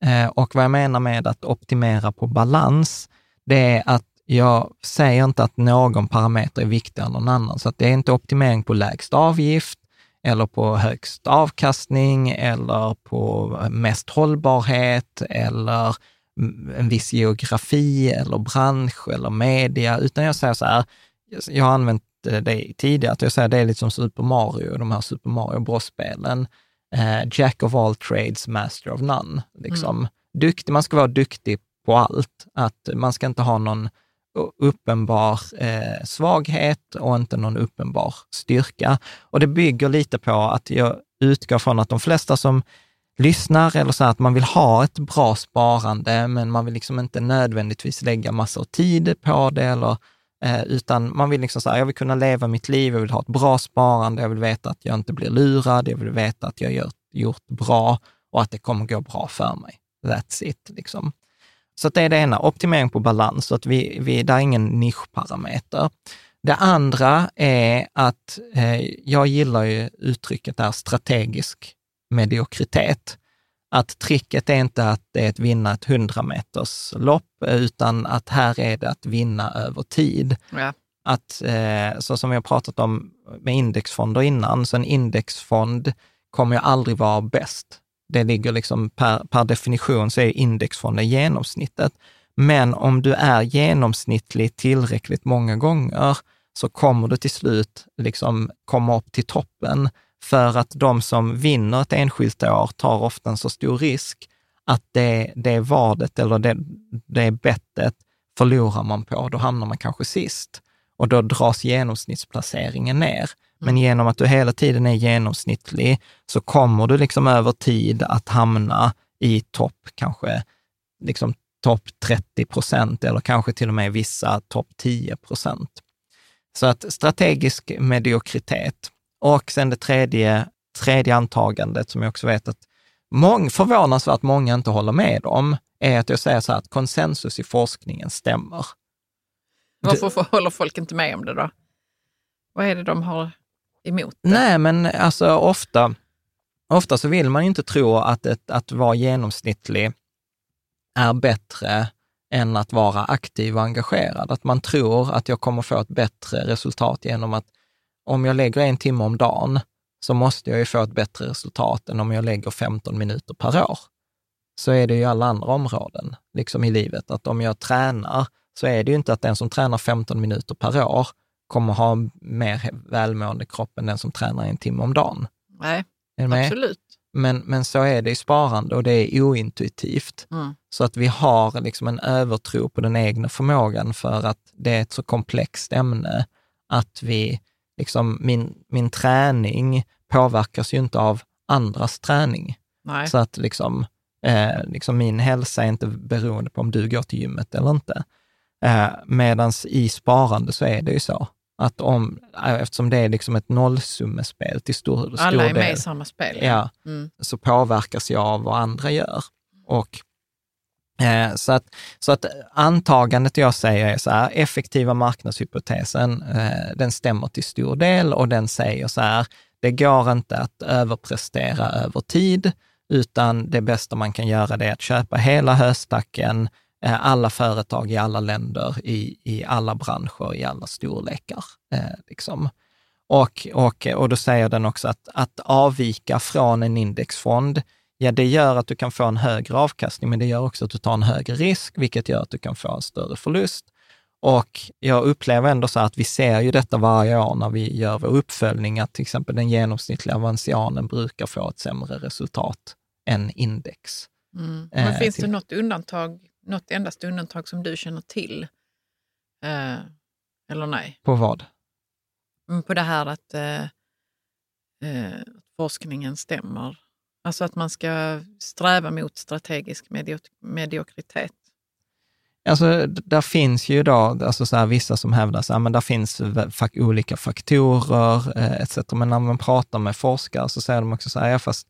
Eh, och vad jag menar med att optimera på balans, det är att jag säger inte att någon parameter är viktigare än någon annan. Så att det är inte optimering på lägst avgift, eller på högst avkastning, eller på mest hållbarhet, eller en viss geografi, eller bransch, eller media, utan jag säger så här, jag har använt eh, det tidigare, att jag säger det är lite som Super Mario, de här Super Mario Bros-spelen. Eh, Jack of all trades, master of none. Liksom. Mm. Duktig, man ska vara duktig på allt. Att man ska inte ha någon uppenbar eh, svaghet och inte någon uppenbar styrka. Och det bygger lite på att jag utgår från att de flesta som lyssnar eller så här, att man vill ha ett bra sparande, men man vill liksom inte nödvändigtvis lägga massor tid på det eller Eh, utan man vill liksom säga, jag vill kunna leva mitt liv, jag vill ha ett bra sparande, jag vill veta att jag inte blir lurad, jag vill veta att jag gjort, gjort bra och att det kommer gå bra för mig. That's it. Liksom. Så att det är det ena, optimering på balans, så att vi, vi, det är ingen nischparameter. Det andra är att eh, jag gillar ju uttrycket där strategisk mediokritet att tricket är inte att det är att vinna ett 100 meters lopp, utan att här är det att vinna över tid. Ja. Att, eh, så som vi har pratat om med indexfonder innan, så en indexfond kommer ju aldrig vara bäst. Det ligger liksom per, per definition så är indexfonden genomsnittet. Men om du är genomsnittlig tillräckligt många gånger så kommer du till slut liksom komma upp till toppen. För att de som vinner ett enskilt år tar ofta en så stor risk att det, det vadet eller det, det bettet förlorar man på, då hamnar man kanske sist. Och då dras genomsnittsplaceringen ner. Men genom att du hela tiden är genomsnittlig så kommer du liksom över tid att hamna i topp, kanske liksom topp 30 procent eller kanske till och med vissa topp 10 procent. Så att strategisk mediokritet. Och sen det tredje, tredje antagandet som jag också vet att mång, förvånansvärt många inte håller med om, är att jag säger så här att konsensus i forskningen stämmer. Varför håller folk inte med om det då? Vad är det de har emot det? Nej, men alltså ofta, ofta så vill man inte tro att, ett, att vara genomsnittlig är bättre än att vara aktiv och engagerad. Att man tror att jag kommer få ett bättre resultat genom att om jag lägger en timme om dagen så måste jag ju få ett bättre resultat än om jag lägger 15 minuter per år. Så är det ju i alla andra områden, liksom i livet, att om jag tränar så är det ju inte att den som tränar 15 minuter per år kommer ha mer välmående kropp än den som tränar en timme om dagen. Nej, absolut. Men, men så är det i sparande och det är ointuitivt. Mm. Så att vi har liksom en övertro på den egna förmågan för att det är ett så komplext ämne att vi, liksom min, min träning påverkas ju inte av andras träning. Nej. Så att liksom, eh, liksom min hälsa är inte beroende på om du går till gymmet eller inte. Eh, Medan i sparande så är det ju så. Att om, eh, eftersom det är liksom ett nollsummespel till stor, stor Alla är med del, i samma spel. ja, Mm. så påverkas jag av vad andra gör. Och, Eh, så, att, så att antagandet jag säger är så här, effektiva marknadshypotesen, eh, den stämmer till stor del och den säger så här, det går inte att överprestera över tid, utan det bästa man kan göra det är att köpa hela höstacken, eh, alla företag i alla länder, i, i alla branscher, i alla storlekar. Liksom. Och, och, och då säger den också att, att avvika från en indexfond, ja det gör att du kan få en högre avkastning, men det gör också att du tar en högre risk, vilket gör att du kan få en större förlust. Och jag upplever ändå så att vi ser ju detta varje år när vi gör vår uppföljning, att till exempel den genomsnittliga avansianen brukar få ett sämre resultat än index. Mm. Men Eh, finns till- det något undantag, något endast undantag som du känner till? Eh, eller nej? På vad? Mm, På det här att eh, eh, forskningen stämmer. Alltså att man ska sträva mot strategisk medio- mediokritet. Alltså, där finns ju då, alltså så här, vissa som hävdar men där finns fak- olika faktorer eh, etc. Men när man pratar med forskare så säger de också så här, ja, fast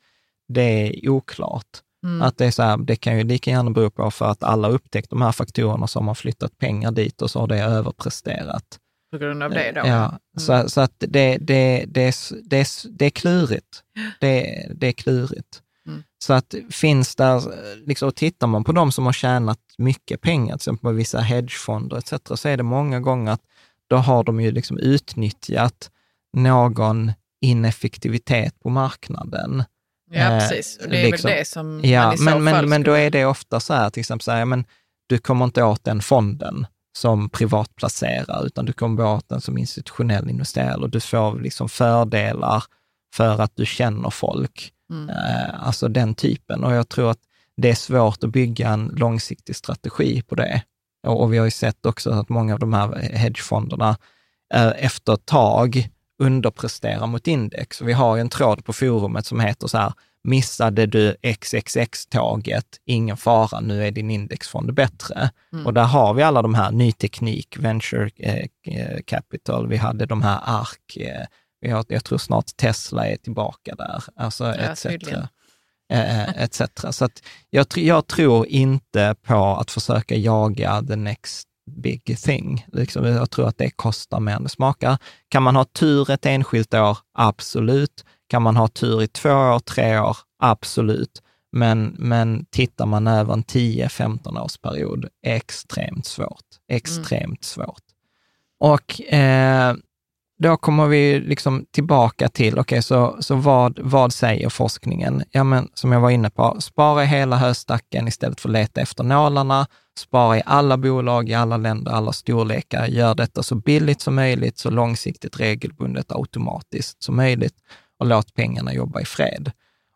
det är oklart. Mm. Att det är så här, det kan ju lika gärna bero på för att alla upptäckt de här faktorerna som har flyttat pengar dit och så har det överpresterat. På grund av det då? Ja, Mm. så, så att det, det, det, det, det är klurigt. Det, det är klurigt. Mm. Så att finns där, liksom, tittar man på de som har tjänat mycket pengar, till exempel på vissa hedgefonder etc., så är det många gånger att då har de ju liksom utnyttjat någon ineffektivitet på marknaden. Ja, Eh, precis. Och det är liksom- väl det som Ja, man i så men, men, fall men då skulle- är det ofta så här, till exempel så här, men du kommer inte åt den fonden som privatplacerare, utan du kommer åt den som institutionell investerare och du får liksom fördelar för att du känner folk. Mm. Eh, alltså den typen. Och jag tror att det är svårt att bygga en långsiktig strategi på det. Och, vi har ju sett också att många av de här hedgefonderna eh, efter ett tag underpresterar mot index. Och vi har ju en tråd på forumet som heter så här, missade du XXX-tåget, ingen fara, nu är din indexfond bättre. Mm. Och där har vi alla de här, ny teknik, venture eh, eh, capital, vi hade de här ARK, eh, vi har, jag tror snart Tesla är tillbaka där, alltså etc. tydligen. Eh, etc. Så att jag, jag tror inte på att försöka jaga the next big thing. Liksom, jag tror att det kostar mer än det smakar. Kan man ha tur ett enskilt år? Absolut. Kan man ha tur i två år, tre år? Absolut. Men, men tittar man över en 10-15 årsperiod, extremt svårt. Extremt svårt. Och eh, då kommer vi liksom tillbaka till, okej, så, så vad, vad säger forskningen? Ja, men som jag var inne på, spara i hela höstacken istället för att leta efter nålarna. Spara i alla bolag, i alla länder, alla storlekar. Gör detta så billigt som möjligt, så långsiktigt, regelbundet, automatiskt som möjligt och låt pengarna jobba i fred.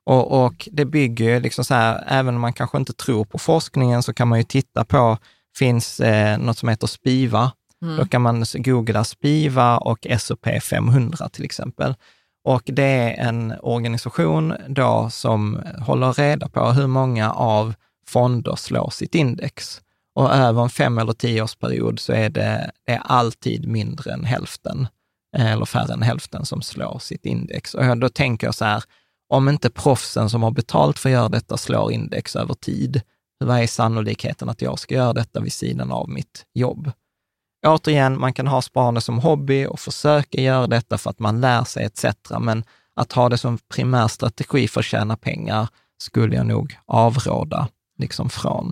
Och, och det bygger ju liksom så här, även om man kanske inte tror på forskningen, så kan man ju titta på, finns eh, något som heter SPIVA, då kan man googla SPIVA och SOP 500 till exempel. Och det är en organisation då som håller reda på hur många av fonder slår sitt index. Och över en fem eller tioårsperiod så är det, det är alltid mindre än hälften, Eh, eller färre än hälften som slår sitt index. Och då tänker jag så här, om inte proffsen som har betalt för att göra detta slår index över tid, vad är sannolikheten att jag ska göra detta vid sidan av mitt jobb? Återigen, man kan ha sparande som hobby och försöka göra detta för att man lär sig etc. Men att ha det som primär strategi för att tjäna pengar skulle jag nog avråda liksom från.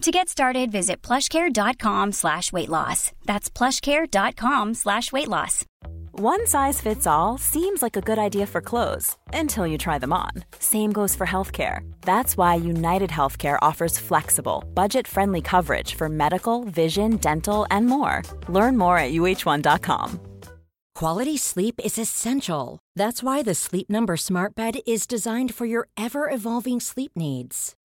To get started, visit plushcare.com slash weight loss. That's plushcare.com slash weight loss. One size fits all seems like a good idea for clothes until you try them on. Same goes for healthcare. That's why United Healthcare offers flexible, budget-friendly coverage for medical, vision, dental, and more. Learn more at uh1.com. Quality sleep is essential. That's why the Sleep Number Smart Bed is designed for your ever evolving sleep needs.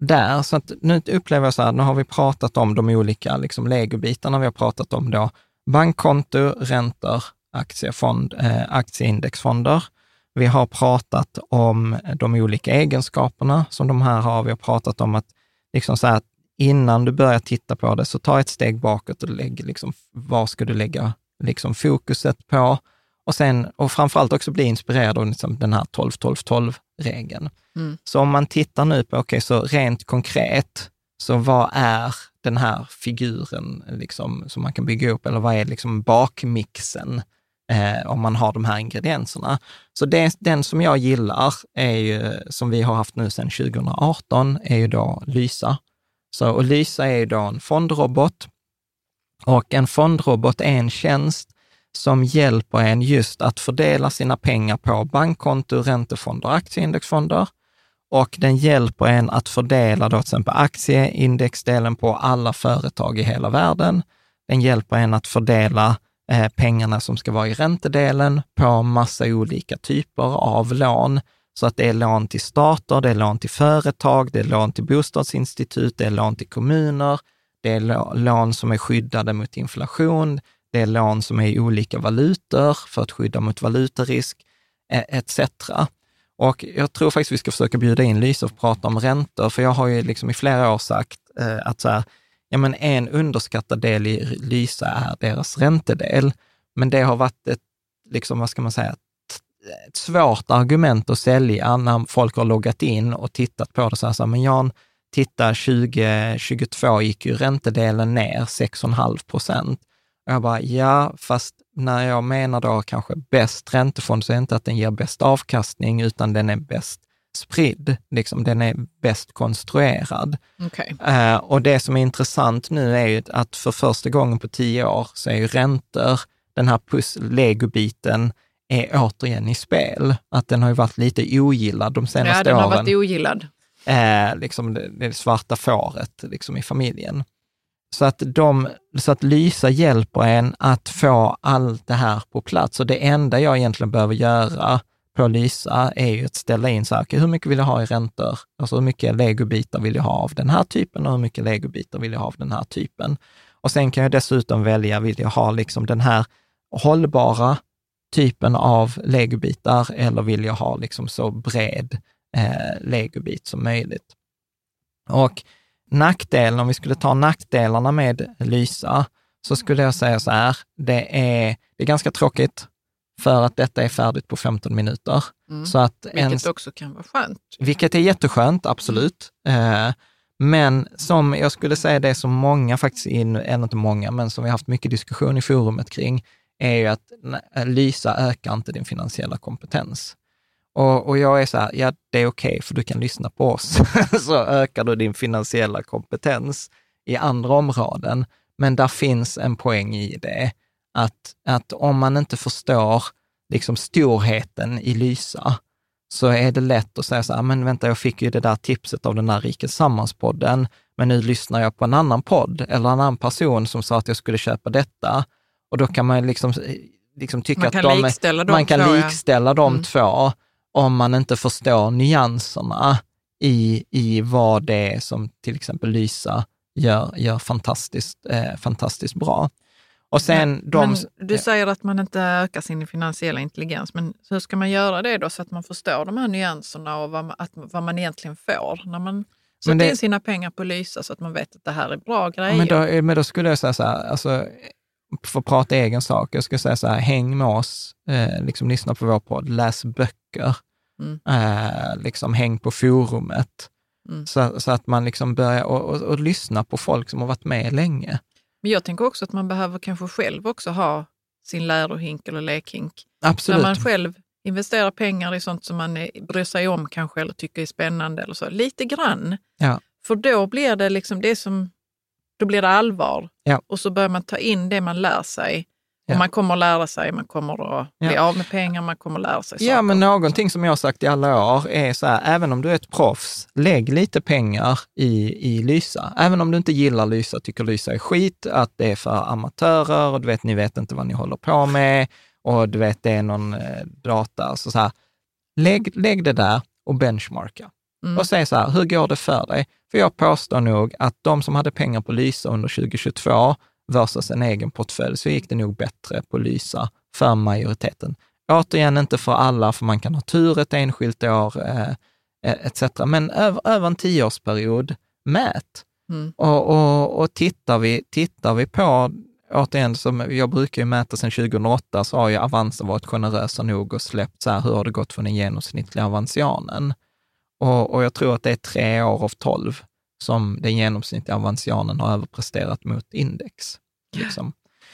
där, så att nu upplever jag så här, nu har vi pratat om de olika liksom, legobitarna. Vi har pratat om då bankkonto, räntor, aktiefond, eh, aktieindexfonder. Vi har pratat om de olika egenskaperna som de här har. Vi har pratat om att liksom så här, innan du börjar titta på det, så ta ett steg bakåt och lägg, liksom, vad ska du lägga liksom, fokuset på? Och, sen, och framförallt också bli inspirerad av liksom, den här 12-12-12-regeln. Mm. Så om man tittar nu på, okej, okay, så rent konkret, så vad är den här figuren liksom, som man kan bygga upp, eller vad är liksom bakmixen eh, om man har de här ingredienserna? Så det, den som jag gillar, är ju, som vi har haft nu sedan 2018, är ju då Lysa. Så, och Lysa är ju då en fondrobot och en fondrobot är en tjänst som hjälper en just att fördela sina pengar på bankkonto, räntefonder aktieindexfonder. Och den hjälper en att fördela då till exempel aktieindexdelen på alla företag i hela världen. Den hjälper en att fördela eh, pengarna som ska vara i räntedelen på massa olika typer av lån. Så att det är lån till stater, det är lån till företag, det är lån till bostadsinstitut, det är lån till kommuner, det är lån som är skyddade mot inflation, det är lån som är i olika valutor för att skydda mot valutarisk, eh, etc. Och jag tror faktiskt vi ska försöka bjuda in Lyse och prata om räntor, för jag har ju liksom i flera år sagt eh, att så här, ja men en underskattad del i Lysa är deras räntedel. Men det har varit ett, liksom, vad ska man säga, ett svårt argument att sälja när folk har loggat in och tittat på det så här, så här men Jan, titta 2022 gick ju räntedelen ner 6,5 procent. Och jag bara, ja, fast när jag menar då kanske bäst räntefond så är det inte att den ger bäst avkastning, utan den är bäst spridd, liksom, den är bäst konstruerad. Okay. Uh, eh, och det som är intressant nu är ju att för första gången på tio år så är ju räntor, den här legobiten, är återigen i spel. Att den har ju varit lite ogillad de senaste åren. Ja, den har åren. varit ogillad. Uh, liksom det, det svarta fåret liksom i familjen. Så att, de, så att Lysa hjälper en att få allt det här på plats. Och det enda jag egentligen behöver göra på Lysa är ju att ställa in så här, okay, hur mycket vill jag ha i räntor? Alltså hur mycket legobitar vill jag ha av den här typen och hur mycket legobitar vill jag ha av den här typen? Och sen kan jag dessutom välja, vill jag ha liksom den här hållbara typen av legobitar eller vill jag ha liksom så bred eh, legobit som möjligt? Och nackdelen, om vi skulle ta nackdelarna med Lysa, så skulle jag säga så här, det är, det är ganska tråkigt, för att detta är färdigt på 15 minuter. Mm. Så att Vilket ens, också kan vara skönt. vilket är jätteskönt, absolut. Eh, men som jag skulle säga det som många faktiskt, eller inte många, men som vi har haft mycket diskussion i forumet kring, är ju att Lysa ökar inte din finansiella kompetens. Och, och jag är så här, ja det är okej för du kan lyssna på oss, så ökar du din finansiella kompetens i andra områden. Men där finns en poäng i det, att, att om man inte förstår liksom storheten i Lysa, så är det lätt att säga så här, men vänta, jag fick ju det där tipset av den där Rikes Sammanspodden, men nu lyssnar jag på en annan podd eller en annan person som sa att jag skulle köpa detta. Och då kan man liksom, liksom tycka Man att kan de, likställa de man kan likställa de Mm. två om man inte förstår nyanserna i, i vad det är som till exempel Lysa gör, gör fantastiskt, eh, fantastiskt bra. Och sen de... Men du säger att man inte ökar sin finansiella intelligens, men hur ska man göra det då så att man förstår de här nyanserna och vad man, att, vad man egentligen får när man sätter Men in sina pengar på Lysa så att man vet att det här är bra grejer? Men då, men då skulle jag säga så här, alltså, för att prata egen sak, jag skulle säga så här, häng med oss, eh, liksom lyssna på vår podd, läs böcker, Mm. eh, liksom häng på forumet, Mm. så, så att man liksom börjar och, och, och lyssna på folk som har varit med länge. Men jag tänker också att man behöver kanske själv också ha sin lärohink eller lekhink. Absolut. När man själv investerar pengar i sånt som man bryr sig om kanske eller tycker är spännande eller så. Lite grann. Ja. För då blir det liksom det som, då blir det allvar. Ja. Och så börjar man ta in det man lär sig. Ja. man kommer att lära sig, man kommer att bli Ja. av med pengar, man kommer att lära sig Ja, saker. men någonting som jag har sagt i alla år är så här, även om du är ett proffs, lägg lite pengar i, i Lysa. Även om du inte gillar Lysa, tycker Lysa är skit, att det är för amatörer och du vet, ni vet inte vad ni håller på med och du vet, det är någon eh, data. Så, så här, lägg, lägg det där och benchmarka. Mm. Och säg så här, hur går det för dig? För jag påstår nog att de som hade pengar på Lysa under 2022 versus en egen portfölj, så gick det nog bättre på Lysa för majoriteten. Återigen, inte för alla, för man kan ha tur ett enskilt år, eh, etc. Men över, över en tioårsperiod, mät. Mm. Och, och, och tittar, vi, tittar vi på, återigen, som jag brukar ju mäta sedan 2008, så har ju Avanza varit generösa nog och släppt så här, hur har det gått för den genomsnittliga avansianen? Och, och jag tror att det är tre år av tolv som den genomsnittliga avansianen har överpresterat mot index. Liksom.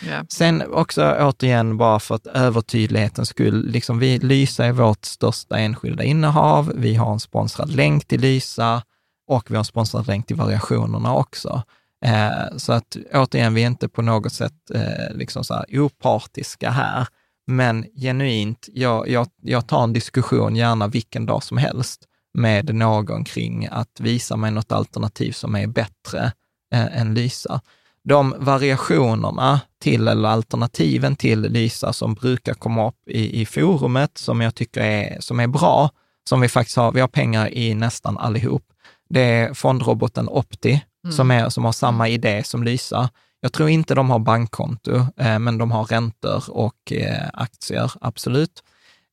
Ja. Sen också återigen, bara för att övertydlighetens skull, liksom vi, Lysa är vårt största enskilda innehav. Vi har en sponsrad länk till Lysa och vi har en sponsrad länk till variationerna också. Eh, så att återigen, vi är inte på något sätt eh, liksom så här opartiska här, men genuint, jag, jag, jag tar en diskussion gärna vilken dag som helst med någon kring att visa mig något alternativ som är bättre eh, än Lysa de variationerna till, eller alternativen till Lysa som brukar komma upp i, i forumet, som jag tycker är, som är bra, som vi faktiskt har, vi har pengar i nästan allihop. Det är fondroboten Opti, som, är, som har samma idé som Lysa. Jag tror inte de har bankkonto, eh, men de har räntor och eh, aktier, absolut.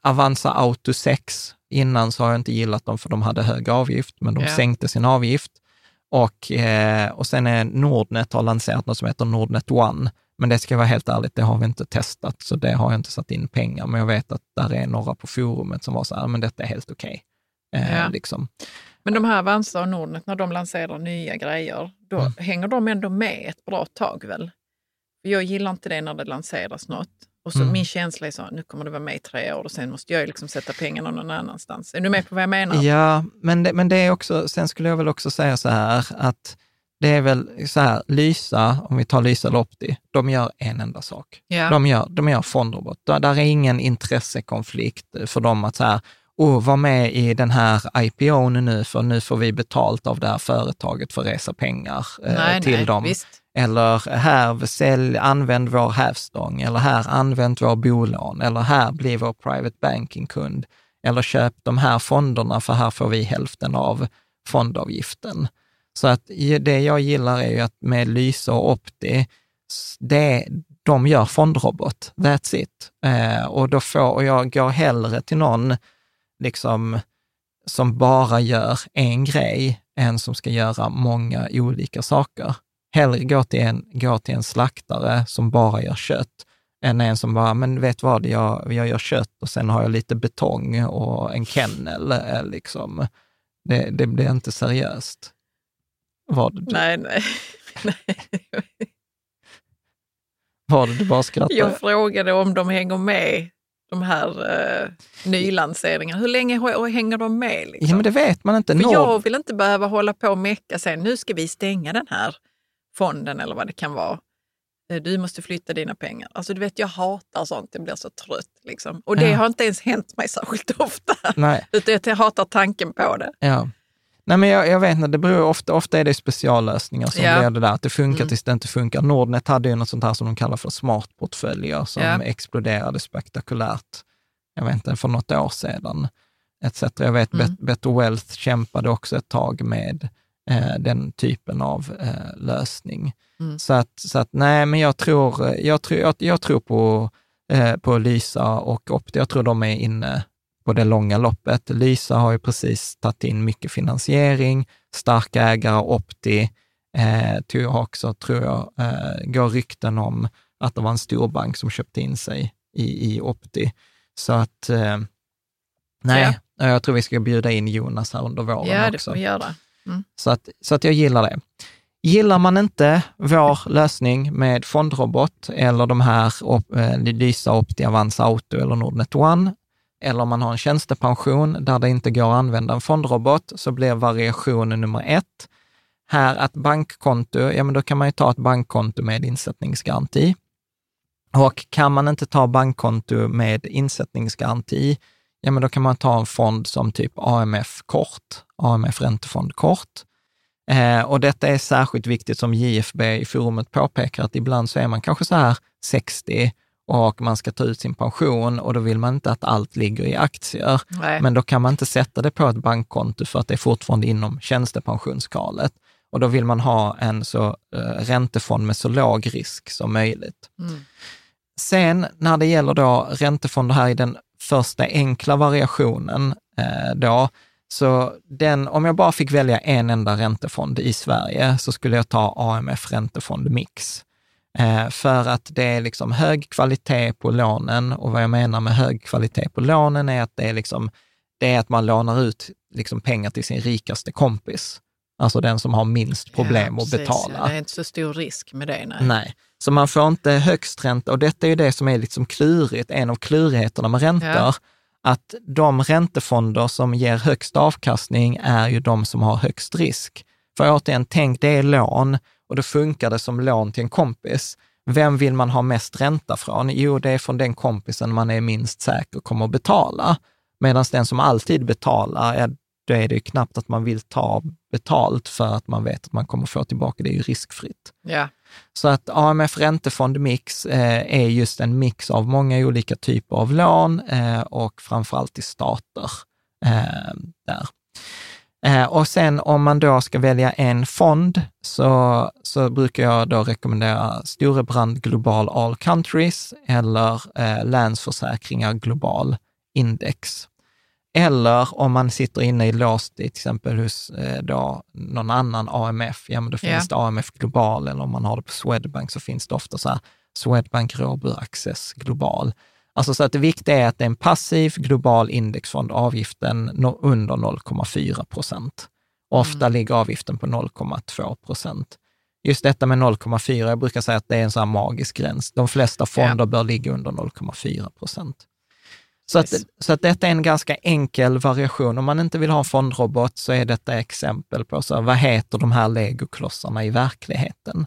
Avanza Auto 6, innan så har jag inte gillat dem för de hade hög avgift, men de Ja. sänkte sin avgift. Och, eh, och sen är Nordnet har lanserat något som heter Nordnet One. Men det ska vara helt ärligt, det har vi inte testat, så det har jag inte satt in pengar. Men jag vet att där är några på forumet som var så här, men detta är helt okej. Eh, Ja. liksom. Men de här Avanza och Nordnet, när de lanserar nya grejer, då Mm. hänger de ändå med ett bra tag väl? Jag gillar inte det när det lanseras något. Och så Mm. min känsla är så, nu kommer det vara med i tre år och sen måste jag liksom sätta pengarna någon annanstans. Är du med på vad jag menar? Ja, men det, men det är också, sen skulle jag väl också säga så här att det är väl så här, Lysa, om vi tar Lysa eller Opti, de gör en enda sak. Ja. De gör, de gör fondrobot. Där, där är ingen intressekonflikt för dem att så här, oh, var med i den här IPOn nu, för nu får vi betalt av det här företaget för att resa pengar eh, nej, till nej, dem. Visst. Eller här, sälj, använd vår hävstång. Eller här, använd vår bolån. Eller här, bli vår private banking-kund. Eller köp de här fonderna, för här får vi hälften av fondavgiften. Så att det jag gillar är ju att med Lysa och Opti, det, de gör fondrobot. That's it. Eh, och, då får, och jag går hellre till någon liksom, som bara gör en grej än som ska göra många olika saker. Hellre gå till en, gå till en slaktare som bara gör kött än en som bara, men vet vad, jag, jag gör kött och sen har jag lite betong och en kennel. eh, Liksom. Det, det blir inte seriöst. Var det, Nej, nej. nej. var det du bara skrattade? Jag frågade om de hänger med, de här uh, nylanseringarna. Hur länge hänger de med? Liksom? Ja, men det vet man inte. För Nord- jag vill inte behöva hålla på och mecka sen, nu ska vi stänga den här fonden eller vad det kan vara. Eh, Du måste flytta dina pengar. Alltså du vet, jag hatar sånt, jag blir så trött. Liksom. Och det Ja. har inte ens hänt mig särskilt ofta. Nej. Utan jag hatar tanken på det. Ja. Nej, men jag, jag vet inte, det beror ofta, ofta är det speciallösningar som Ja. blir det där, att det funkar Mm. tills det inte funkar. Nordnet hade ju något sånt här som de kallar för smartportföljer som Ja. exploderade spektakulärt, jag vet inte, för något år sedan. Etc. Jag vet Mm. Bet- Better Wealth kämpade också ett tag med eh, den typen av eh, lösning. Mm. Så, att, så att nej, men jag tror, jag tror, jag, jag tror på, eh, på Lysa och Opti. Jag tror de är inne på det långa loppet. Lysa har ju precis tagit in mycket finansiering, starka ägare, Opti, eh, jag också, tror jag, eh, går rykten om att det var en storbank som köpte in sig i, i Opti. Så att, eh, nej, jag tror vi ska bjuda in Jonas här under våren Ja, det också. får vi göra. Mm. Så att, så att jag gillar det. Gillar man inte vår lösning med fondrobot eller de här op- eh, Lysa, Opti, Avanza Auto eller Nordnet One, eller om man har en tjänstepension där det inte går att använda en fondrobot, så blir variation nummer ett. Här att bankkonto, ja men då kan man ju ta ett bankkonto med insättningsgaranti. Och kan man inte ta bankkonto med insättningsgaranti, ja men då kan man ta en fond som typ AMF Kort, AMF Räntefond Kort. Eh, och detta är särskilt viktigt som JFB i forumet påpekar, att ibland så är man kanske så här 60 och man ska ta ut sin pension och då vill man inte att allt ligger i aktier. Nej. Men då kan man inte sätta det på ett bankkonto för att det är fortfarande inom tjänstepensionsskalet. Och då vill man ha en så eh, räntefond med så låg risk som möjligt. Mm. Sen när det gäller då räntefonder här i den första enkla variationen eh, då, så den, om jag bara fick välja en enda räntefond i Sverige så skulle jag ta AMF Räntefond Mix. Eh, för att det är liksom hög kvalitet på lånen och vad jag menar med hög kvalitet på lånen är att det är, liksom, det är att man lånar ut liksom pengar till sin rikaste kompis. Alltså den som har minst problem Ja, att precis. betala. Det är inte så stor risk med det. Nej. Nej, så man får inte högst ränta och detta är ju det som är liksom klurigt, en av klurigheterna med räntor, Ja. att de räntefonder som ger högst avkastning är ju de som har högst risk. För återigen, tänk det är lån och då funkar det som lån till en kompis. Vem vill man ha mest ränta från? Jo, det är från den kompisen man är minst säker kommer att betala. Medan den som alltid betalar, ja, då är det ju knappt att man vill ta betalt för att man vet att man kommer få tillbaka, det är ju riskfritt. Ja. Så att AMF Räntefond Mix eh, är just en mix av många olika typer av lån eh, och framförallt i stater. Eh, där. Eh, och sen om man då ska välja en fond så, så brukar jag då rekommendera Storebrand Global All Countries eller eh, Länsförsäkringar Global Index. Eller om man sitter inne i låst till exempel hos eh, då någon annan AMF, ja men då finns det AMF Global eller om man har det på Swedbank så finns det ofta så här Swedbank Robur Access Global. Alltså så att det viktiga är att det är en passiv global indexfond, avgiften under 0,4 procent. Ofta ligger avgiften på 0,2 procent. Just detta med 0,4, jag brukar säga att det är en sån magisk gräns. De flesta fonder bör ligga under 0,4 procent. Så att, så att detta är en ganska enkel variation. Om man inte vill ha en fondrobot så är detta exempel på så här, vad heter de här legoklossarna i verkligheten.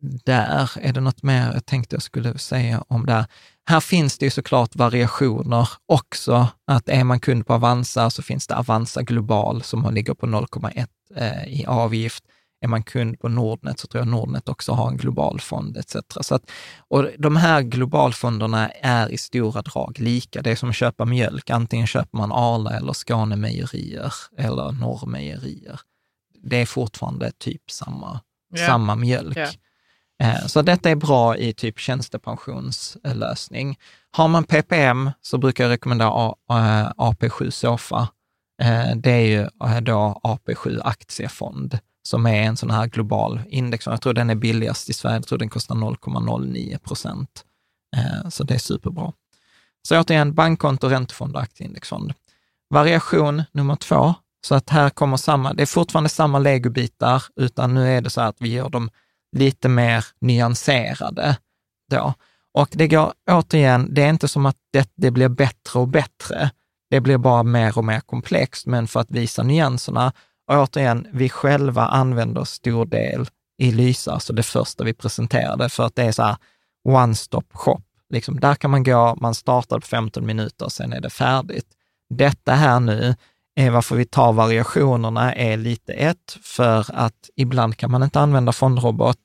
Där är det något mer jag tänkte jag skulle säga om det här. Här finns det ju såklart variationer också. Att är man kund på Avanza så finns det Avanza Global som ligger på 0,1 eh, i avgift. Är man kund på Nordnet så tror jag Nordnet också har en global fond etc. Så att, och de här globalfonderna är i stora drag lika. Det är som att köpa mjölk. Antingen köper man Arla eller Skåne Mejerier eller Norrmejerier. Det är fortfarande typ samma, Ja. samma mjölk. Eh, Så detta är bra i typ tjänstepensionslösning. Har man PPM så brukar jag rekommendera A- eh, AP7 Sofa. Eh, Det är ju eh, då AP7 aktiefond som är en sån här global index. Jag tror den är billigast i Sverige. Jag tror den kostar 0,09 procent eh, så det är superbra. Så återigen, bankkonto, räntefond och aktieindexfond. Variation nummer två, så att här kommer samma, det är fortfarande samma legobitar, utan nu är det så att vi gör dem lite mer nyanserade då. Och det går återigen, det är inte som att det, det blir bättre och bättre. Det blir bara mer och mer komplext, men för att visa nyanserna. Och återigen, vi själva använder stor del i Lysa, alltså det första vi presenterade, för att det är så här one stop shop. Liksom, där kan man gå, man startar på 15 minuter, sen är det färdigt. Detta här nu är varför vi tar variationerna är lite ett, för att ibland kan man inte använda fondrobot.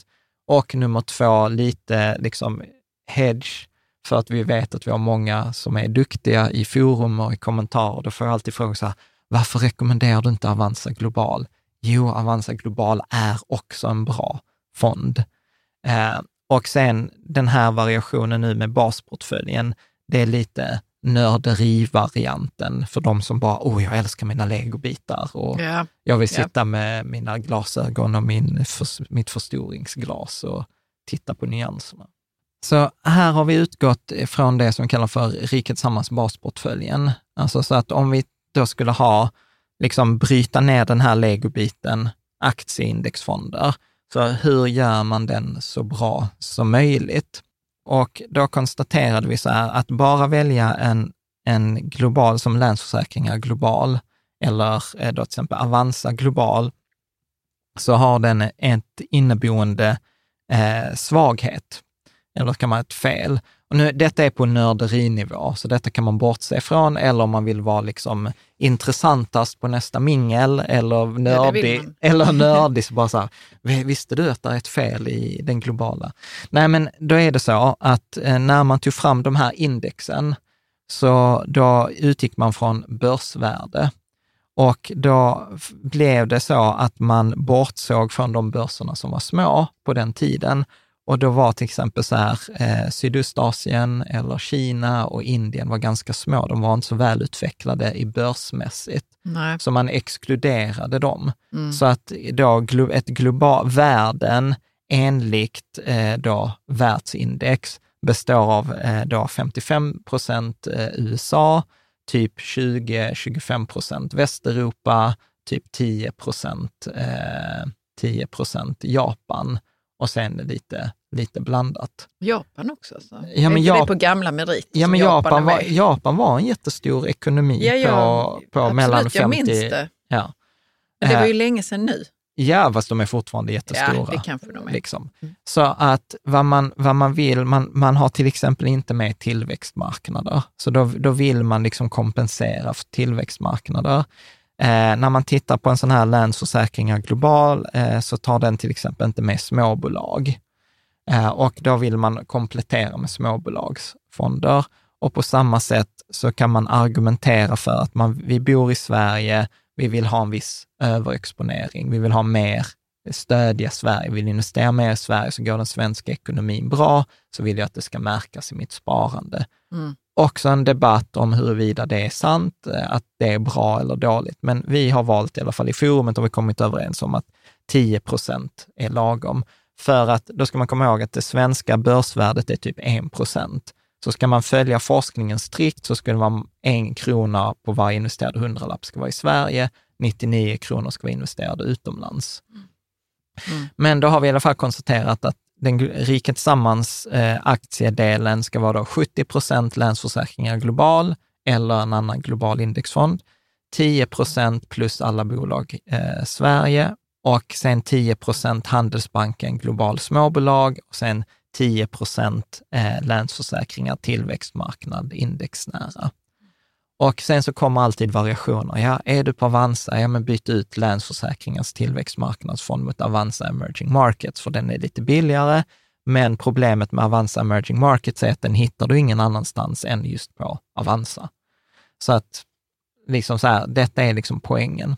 Och nummer två, lite liksom hedge, för att vi vet att vi har många som är duktiga i forum och i kommentarer. Då får jag alltid fråga så här, varför rekommenderar du inte Avanza Global? Jo, Avanza Global är också en bra fond. Eh, och sen den här variationen nu med basportföljen, det är lite nörderi-varianten för de som bara, oh, jag älskar mina legobitar och yeah. jag vill sitta yeah. med mina glasögon och min, för, mitt förstoringsglas och titta på nyanserna. Så här har vi utgått från det som kallas för Riket Sammans basportföljen. Alltså så att om vi då skulle ha, liksom bryta ner den här legobiten, aktieindexfonder, så hur gör man den så bra som möjligt? Och då konstaterade vi så här att bara välja en, en global som Länsförsäkringar Global eller eh, då till exempel Avanza Global, så har den ett inneboende eh, svaghet, eller kan man ett fel. Och nu, detta är på nörderinivå, så detta kan man bortse ifrån, eller om man vill vara liksom intressantast på nästa mingel, eller nördig, ja, eller nördig, så bara så här, visste du att det är ett fel i den globala? Nej, men då är det så att eh, när man tog fram de här indexen, så då utgick man från börsvärde. Och då blev det så att man bortsåg från de börserna som var små på den tiden och då var till exempel så här, eh, Sydostasien eller Kina och Indien var ganska små. De var inte så välutvecklade i börsmässigt. Nej. Så man exkluderade dem. Mm. Så att då ett global, världen enligt eh, då världsindex består av eh, då 55 procent eh, USA, typ 20-25 procent Västeuropa, typ 10 procent 10 eh, Japan och sen lite, lite blandat. Japan också? Så. Ja, men Jap- på gamla meriter? Ja, men Japan, Japan var, Japan var en jättestor ekonomi ja, ja, på, på absolut, mellan 50... jag minns det. Ja. Men det var ju länge sedan nu. Ja, fast de är fortfarande jättestora. Ja, det kanske de är. Liksom. Mm. Så att vad man, vad man vill, man, man har till exempel inte med tillväxtmarknader, så då, då vill man liksom kompensera för tillväxtmarknader. Eh, när man tittar på en sån här Länsförsäkringar Global eh, så tar den till exempel inte med småbolag. Eh, och då vill man komplettera med småbolagsfonder. Och på samma sätt så kan man argumentera för att man, vi bor i Sverige, vi vill ha en viss överexponering, vi vill ha mer, stödja Sverige, vi vill investera mer i Sverige, så går den svenska ekonomin bra, så vill jag att det ska märkas i mitt sparande. Mm också en debatt om huruvida det är sant, eh, att det är bra eller dåligt. Men vi har valt, i alla fall i forumet, har vi kommit överens om att 10 procent är lagom. För att då ska man komma ihåg att det svenska börsvärdet är typ 1 procent. Så ska man följa forskningen strikt så skulle det vara en krona på varje investerad hundralapp ska vara i Sverige, 99 kronor ska vara investerade utomlands. Mm. Men då har vi i alla fall konstaterat att den Riket Sammans eh, aktiedelen ska vara då 70 procent Länsförsäkringar Global eller en annan global indexfond, 10 procent plus alla bolag eh, Sverige och sen 10 procent Handelsbanken Global småbolag och sen 10 procent eh, Länsförsäkringar Tillväxtmarknad indexnära. Och sen så kommer alltid variationer. Ja, är du på Avanza, ja men byt ut Länsförsäkringars tillväxtmarknadsfond mot Avanza Emerging Markets, för den är lite billigare. Men problemet med Avanza Emerging Markets är att den hittar du ingen annanstans än just på Avanza. Så att, liksom så här, detta är liksom poängen.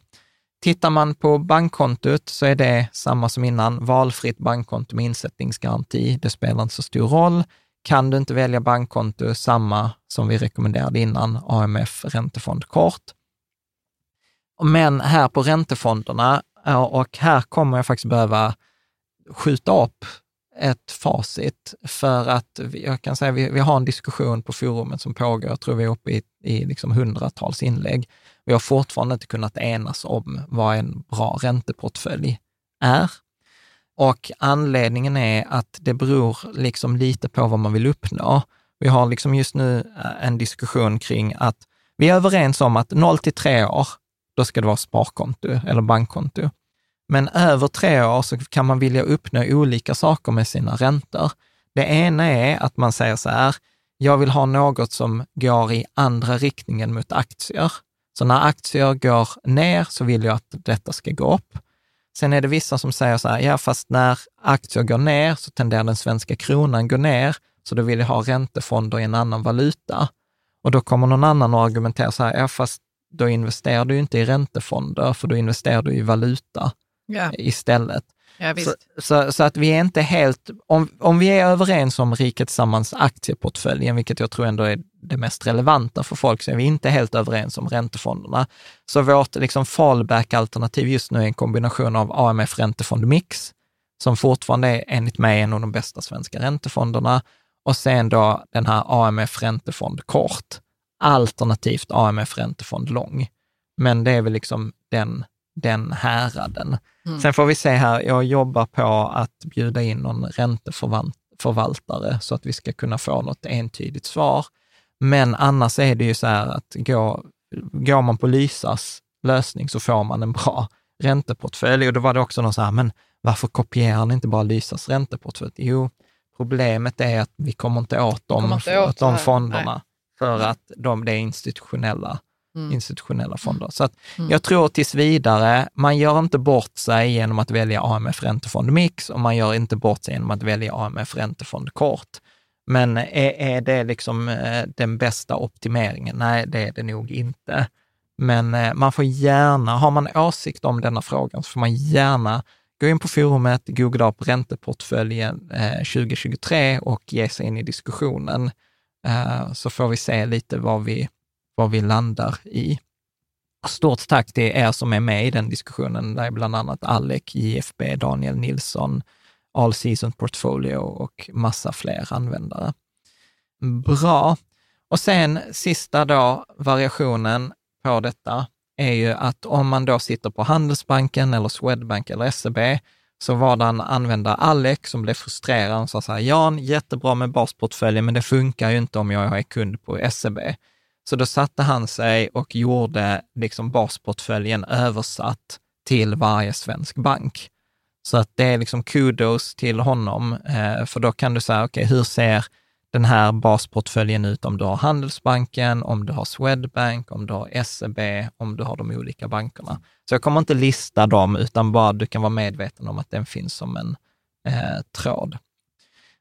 Tittar man på bankkontot så är det samma som innan, valfritt bankkonto med insättningsgaranti. Det spelar inte så stor roll. Kan du inte välja bankkonto, samma som vi rekommenderade innan, AMF räntefond kort. Men här på räntefonderna, och här kommer jag faktiskt behöva skjuta upp ett facit för att jag kan säga vi, vi har en diskussion på forumet som pågår, jag tror vi är uppe i, i liksom hundratals inlägg. Vi har fortfarande inte kunnat enas om vad en bra ränteportfölj är. Och anledningen är att det beror liksom lite på vad man vill uppnå. Vi har liksom just nu eh, en diskussion kring att vi är överens om att 0 till 3 år, då ska det vara sparkonto eller bankkonto. Men över tre år så kan man vilja uppnå olika saker med sina räntor. Det ena är att man säger så här, jag vill ha något som går i andra riktningen mot aktier. Så när aktier går ner så vill jag att detta ska gå upp. Sen är det vissa som säger så här, ja fast när aktier går ner så tenderar den svenska kronan gå ner, så då vill jag ha räntefonder i en annan valuta. Och då kommer någon annan och argumenterar så här, ja fast då investerar du inte i räntefonder, för då investerar du i valuta Ja. istället. Ja, Så, så, så att vi är inte helt, om, om vi är överens om Riket Tillsammans aktieportföljen, vilket jag tror ändå är det mest relevanta för folk, så är vi inte helt överens om räntefonderna. Så vårt liksom fallback-alternativ just nu är en kombination av AMF räntefond mix, som fortfarande är enligt mig en av de bästa svenska räntefonderna, och sen då den här AMF räntefond kort, alternativt AMF räntefond lång. Men det är väl liksom den, den häraden. Sen får vi se här, jag jobbar på att bjuda in någon ränteförvaltare så att vi ska kunna få något entydigt svar. Men annars är det ju så här att går, går man på Lysas lösning så får man en bra ränteportfölj. Och då var det också någon så här, men varför kopierar ni inte bara Lysas ränteportfölj? Jo, problemet är att vi kommer inte åt de, kommer inte åt de det här, fonderna för Nej. att de, det är institutionella, Mm. institutionella fonder. Så att jag tror tills vidare, man gör inte bort sig genom att välja AMF räntefond mix och man gör inte bort sig genom att välja AMF räntefond kort. Men är, är det liksom eh, den bästa optimeringen? Nej, det är det nog inte. Men eh, man får gärna, har man åsikt om denna frågan, så får man gärna gå in på forumet, googla upp ränteportföljen eh, 2023 och ge sig in i diskussionen. Eh, så får vi se lite vad vi, vad vi landar i. Stort tack till er som är med i den diskussionen, där är bland annat Alec, JFB, Daniel Nilsson, All Season Portfolio och massa fler användare. Bra. Och sen sista då, variationen på detta är ju att om man då sitter på Handelsbanken eller Swedbank eller SEB, så var det en användare, Alec, som blev frustrerad och sa så här, Jan, jättebra med basportföljen, men det funkar ju inte om jag är kund på SEB. Så då satte han sig och gjorde liksom basportföljen översatt till varje svensk bank. Så att det är liksom kudos till honom, eh, för då kan du säga, okej, hur ser den här basportföljen ut om du har Handelsbanken, om du har Swedbank, om du har SEB, om du har de olika bankerna. Så jag kommer inte lista dem, utan bara du kan vara medveten om att den finns som en eh, tråd.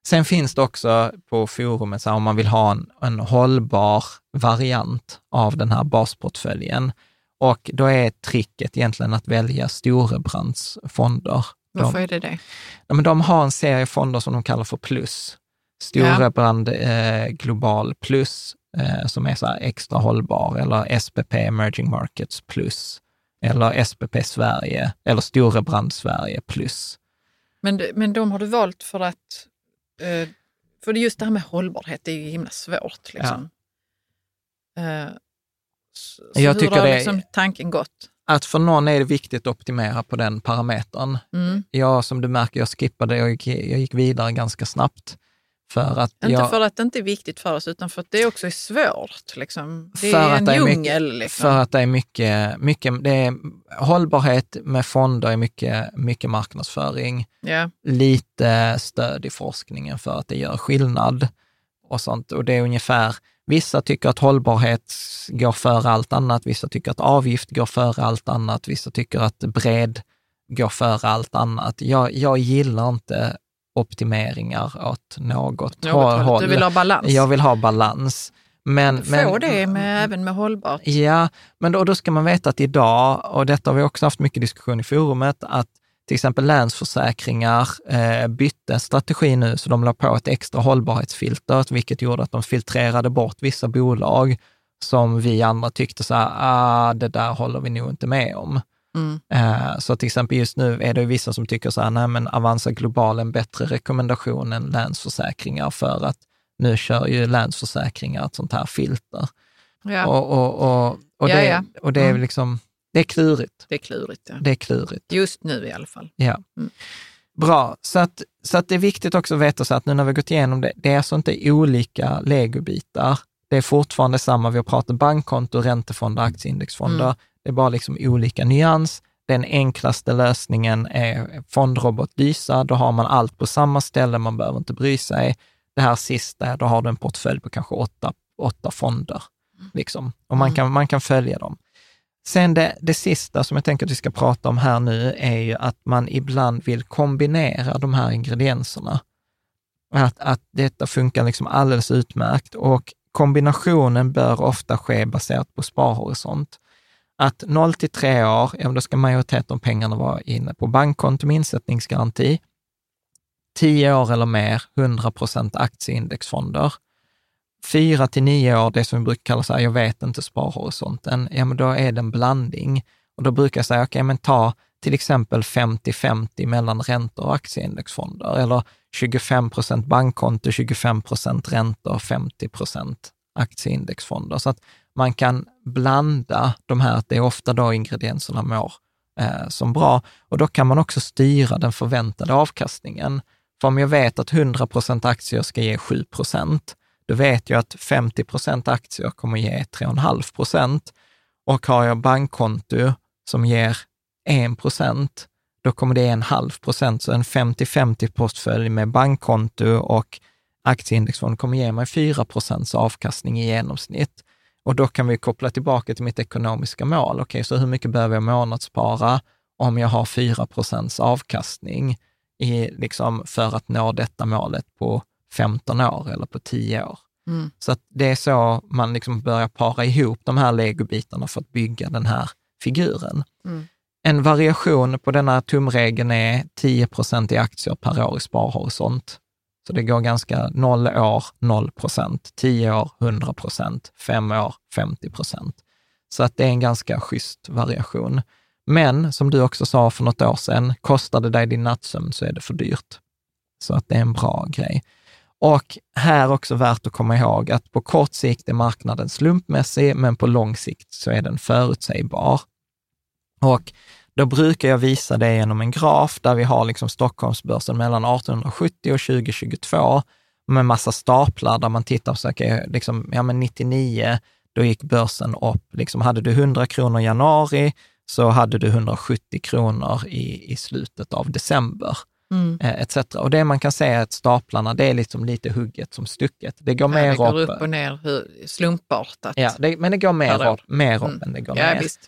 Sen finns det också på forumet, så här, om man vill ha en, en hållbar variant av den här basportföljen. Och då är tricket egentligen att välja Storebrandsfonder. Varför De, är det det? ja, men de har en serie fonder som de kallar för plus. Storebrand eh, Global Plus, eh, som är så här extra hållbar, eller SPP Emerging Markets Plus, eller SPP Sverige, eller Storebrand Sverige Plus. Men, men de har du valt för att... Eh, för just det här med hållbarhet, det är ju himla svårt. Liksom. Eh, så, så Jag hur tycker har det liksom tanken gått? Att för någon är det viktigt att optimera på den parametern. Mm. Jag, som du märker, jag skippade, jag gick, jag gick vidare ganska snabbt. För att Inte jag, för att det inte är viktigt för oss, utan för att det också är svårt. Liksom. Det För är att en det är mycket- djungel. liksom. För att det är mycket, mycket det är, hållbarhet med fonder är mycket, mycket marknadsföring. ja. lite stöd i forskningen för att det gör skillnad och sånt. Och det är ungefär, vissa tycker att hållbarhet går före allt annat, vissa tycker att avgift går före allt annat, vissa tycker att bred går före allt annat. Jag, jag gillar inte optimeringar åt något, Något håll. håll. Du vill ha balans. Jag vill ha balans. Men, Få men, det med, även med hållbart. Ja, men då, då ska man veta att idag, och detta har vi också haft mycket diskussion i forumet, att till exempel Länsförsäkringar eh, bytte strategi nu, så de la på ett extra hållbarhetsfilter, vilket gjorde att de filtrerade bort vissa bolag som vi andra tyckte så här, ah, det där håller vi nog inte med om. Mm. Eh, Så till exempel just nu är det vissa som tycker så här, nej men Avanza Global är en bättre rekommendation än Länsförsäkringar för att nu kör ju Länsförsäkringar ett sånt här filter. Ja, Och, och, och, och, Ja, det, ja. och det är Mm. liksom, det är klurigt. det är klurigt. Ja. Det är klurigt. Just nu i alla fall. Ja. Mm. Bra, så att, så att det är viktigt också att veta så att nu när vi har gått igenom det, det är alltså inte olika legobitar. Det är fortfarande samma, vi har pratat bankkonto, räntefonder, aktieindexfonder. Mm. Det är bara liksom olika nyans. Den enklaste lösningen är fondrobot Lysa, då har man allt på samma ställe, man behöver inte bry sig. Det här sista, då har du en portfölj på kanske åtta, åtta fonder. Liksom. Och man kan, man kan följa dem. Sen det, det sista som jag tänker att vi ska prata om här nu är ju att man ibland vill kombinera de här ingredienserna. Att, att detta funkar liksom alldeles utmärkt och kombinationen bör ofta ske baserat på sparhorisont. Att 0 till 3 år, ja, då ska majoriteten av pengarna vara inne på bankkonto med insättningsgaranti. 10 år eller mer, 100 procent aktieindexfonder. 4 till 9 år, det som vi brukar kalla så här, jag vet inte sparhorisonten, ja men då är det en blandning. Och då brukar jag säga, okej men ta till exempel 50-50 mellan räntor och aktieindexfonder, eller 25 procent bankkonto, 25 procent räntor, 50 procent aktieindexfonder. Så att man kan blanda de här, att det är ofta då ingredienserna mår eh, som bra. Och då kan man också styra den förväntade avkastningen. För om jag vet att 100 procent aktier ska ge 7 procent, då vet jag att 50 procent aktier kommer ge 3,5 procent. Och har jag bankkonto som ger 1 procent, då kommer det ge en halv procent. Så en 50-50 portfölj med bankkonto och aktieindexfond kommer ge mig 4 procents avkastning i genomsnitt. Och då kan vi koppla tillbaka till mitt ekonomiska mål. Okej, så hur mycket behöver jag månadsspara om jag har 4 procents avkastning i, liksom, för att nå detta målet på 15 år eller på 10 år? Mm. Så att det är så man liksom börjar para ihop de här legobitarna för att bygga den här figuren. Mm. En variation på denna tumregeln är 10 procent i aktier per år i sparhorisont. Så det går ganska 0 år, 0 procent, 10 år, 100 procent, 5 år, 50 procent. Så att det är en ganska schysst variation. Men som du också sa för något år sedan, kostar det dig din nattsömn så är det för dyrt. Så att det är en bra grej. Och här också värt att komma ihåg att på kort sikt är marknaden slumpmässig, men på lång sikt så är den förutsägbar. Och då brukar jag visa det genom en graf där vi har liksom Stockholmsbörsen mellan 1870 och 2022 med massa staplar där man tittar så, okay, liksom, ja men 99, då gick börsen upp. Liksom, hade du 100 kronor i januari så hade du 170 kronor i, i slutet av december. Mm. Eh, etc. Och det man kan säga är att staplarna, det är liksom lite hugget som stucket. Det går Ja, mer det går upp. upp och ner slumpartat. Ja, det, men det går mer upp, mer upp Mm. än det går ja ner. visst.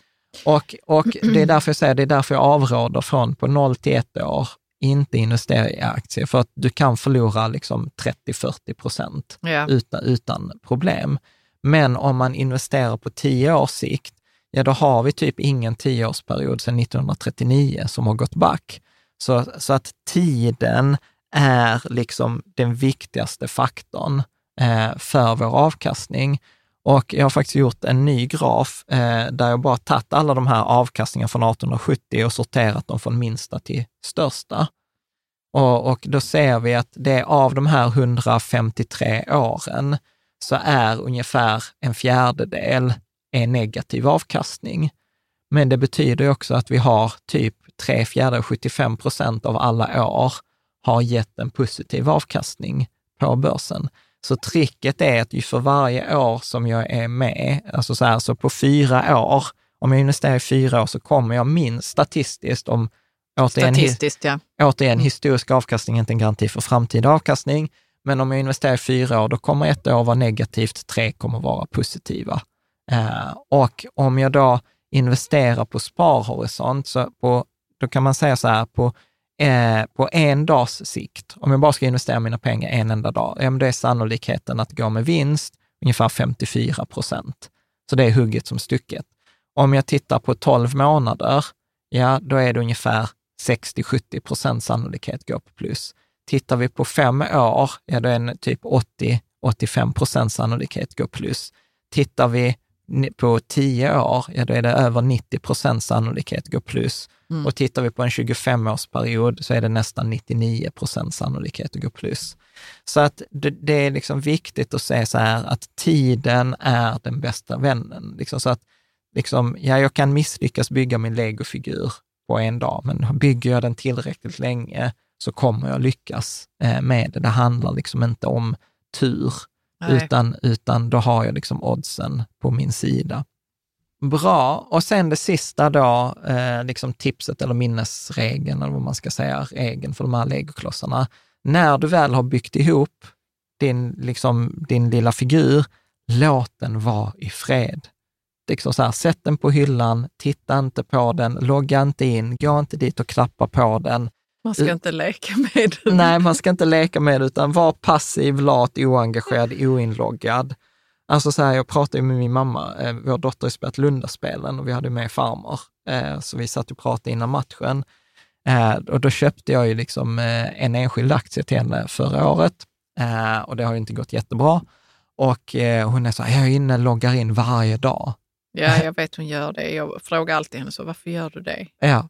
Och, och det är därför jag säger, det är därför jag avråder från på 0 till 1 år, inte investera i aktier, för att du kan förlora liksom 30-40 procent Ja. utan, utan problem. Men om man investerar på 10 års sikt, ja då har vi typ ingen 10-årsperiod sedan 1939 som har gått back. Så, så att tiden är liksom den viktigaste faktorn eh, för vår avkastning. Och jag har faktiskt gjort en ny graf eh, där jag bara tagit alla de här avkastningarna från 1870 och sorterat dem från minsta till största. Och, och då ser vi att det av de här 153 åren så är ungefär en fjärdedel är negativ avkastning. Men det betyder ju också att vi har typ tre fjärdedelar, 75 procent av alla år har gett en positiv avkastning på börsen. Så tricket är att ju för varje år som jag är med, alltså så här, så på fyra år, om jag investerar i fyra år så kommer jag minst statistiskt om, återigen, Statistiskt, ja. återigen historisk avkastning är inte en garanti för framtida avkastning, men om jag investerar i fyra år, då kommer ett år vara negativt, tre kommer vara positiva. Eh, och om jag då investerar på sparhorisont, så på, då kan man säga så här, på, eh, på en dags sikt, om jag bara ska investera mina pengar en enda dag, ja, men då är sannolikheten att gå med vinst ungefär 54 procent. Så det är hugget som stucket. Om jag tittar på 12 månader, ja, då är det ungefär 60-70 procent sannolikhet gå på plus. Tittar vi på fem år, ja då är det typ 80-85 procent sannolikhet gå plus. Tittar vi på tio år, ja då är det över 90 procents sannolikhet gå plus. Mm. Och tittar vi på en 25-årsperiod så är det nästan 99 procents sannolikhet att gå plus. Så att det, det är liksom viktigt att se så här att tiden är den bästa vännen. Liksom så att liksom, ja, jag kan misslyckas bygga min legofigur på en dag, men bygger jag den tillräckligt länge så kommer jag lyckas eh, med det. Det handlar liksom inte om tur, Nej. utan, utan då har jag liksom oddsen på min sida. Bra, och sen det sista då, eh, liksom tipset eller minnesregeln, eller vad man ska säga, regeln för de här legoklossarna. När du väl har byggt ihop din, liksom, din lilla figur, låt den vara i fred. Liksom så här, sätt den på hyllan, titta inte på den, logga inte in, gå inte dit och klappa på den. Man ska inte leka med den. Nej, man ska inte leka med det, utan var passiv, lat, oengagerad, oinloggad. Alltså så här, jag pratade med min mamma, eh, vår dotter har spelat Lundaspelen och vi hade med farmor, eh, så vi satt och pratade innan matchen. Eh, och då köpte jag ju liksom eh, en enskild aktie till henne förra året eh, och det har ju inte gått jättebra. Och eh, hon är så här, jag är inne loggar in varje dag. Ja, jag vet hon gör det. Jag frågar alltid henne så, varför gör du det? Ja,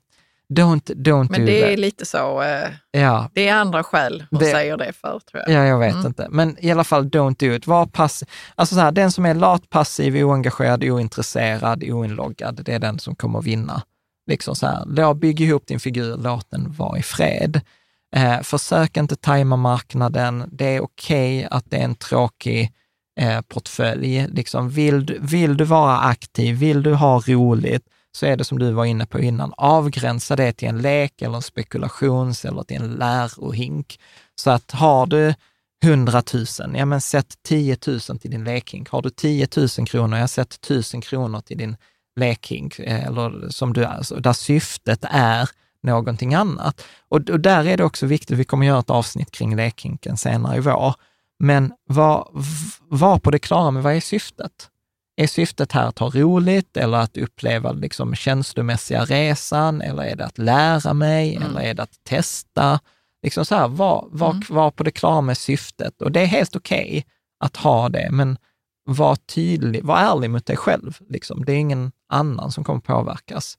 don't, don't Men do det that. är lite så, eh, Ja, det är andra skäl hon Det- säger det för, tror jag. Ja, jag vet Mm. inte. Men i alla fall, don't do it. Var passiv. Alltså så här, den som är lat, passiv, oengagerad, ointresserad, oinloggad, det är den som kommer att vinna. Liksom så här, lå- bygg ihop din figur, låt den vara i fred. Eh, försök inte tajma marknaden. Det är okej att det är en tråkig eh, portfölj. Liksom, vill, vill du vara aktiv, vill du ha roligt, så är det som du var inne på innan, avgränsa det till en lek eller en spekulations eller till en lärohink. Så att har du 100 000, ja men sätt 10 000 till din lekhink. Har du 10 000 kronor, ja sätt 1000 kronor till din lekhink, eh, eller som du, alltså, där syftet är någonting annat. Och, och där är det också viktigt, vi kommer göra ett avsnitt kring lekhinken senare i vår, men var, var på det klara med vad är syftet? Är syftet här att ha roligt eller att uppleva liksom känslomässiga resan eller är det att lära mig Mm. eller är det att testa? Liksom så här, var, var, Mm. var på det klara med syftet och det är helt okej att ha det, men var tydlig, var ärlig mot dig själv. Liksom. Det är ingen annan som kommer påverkas.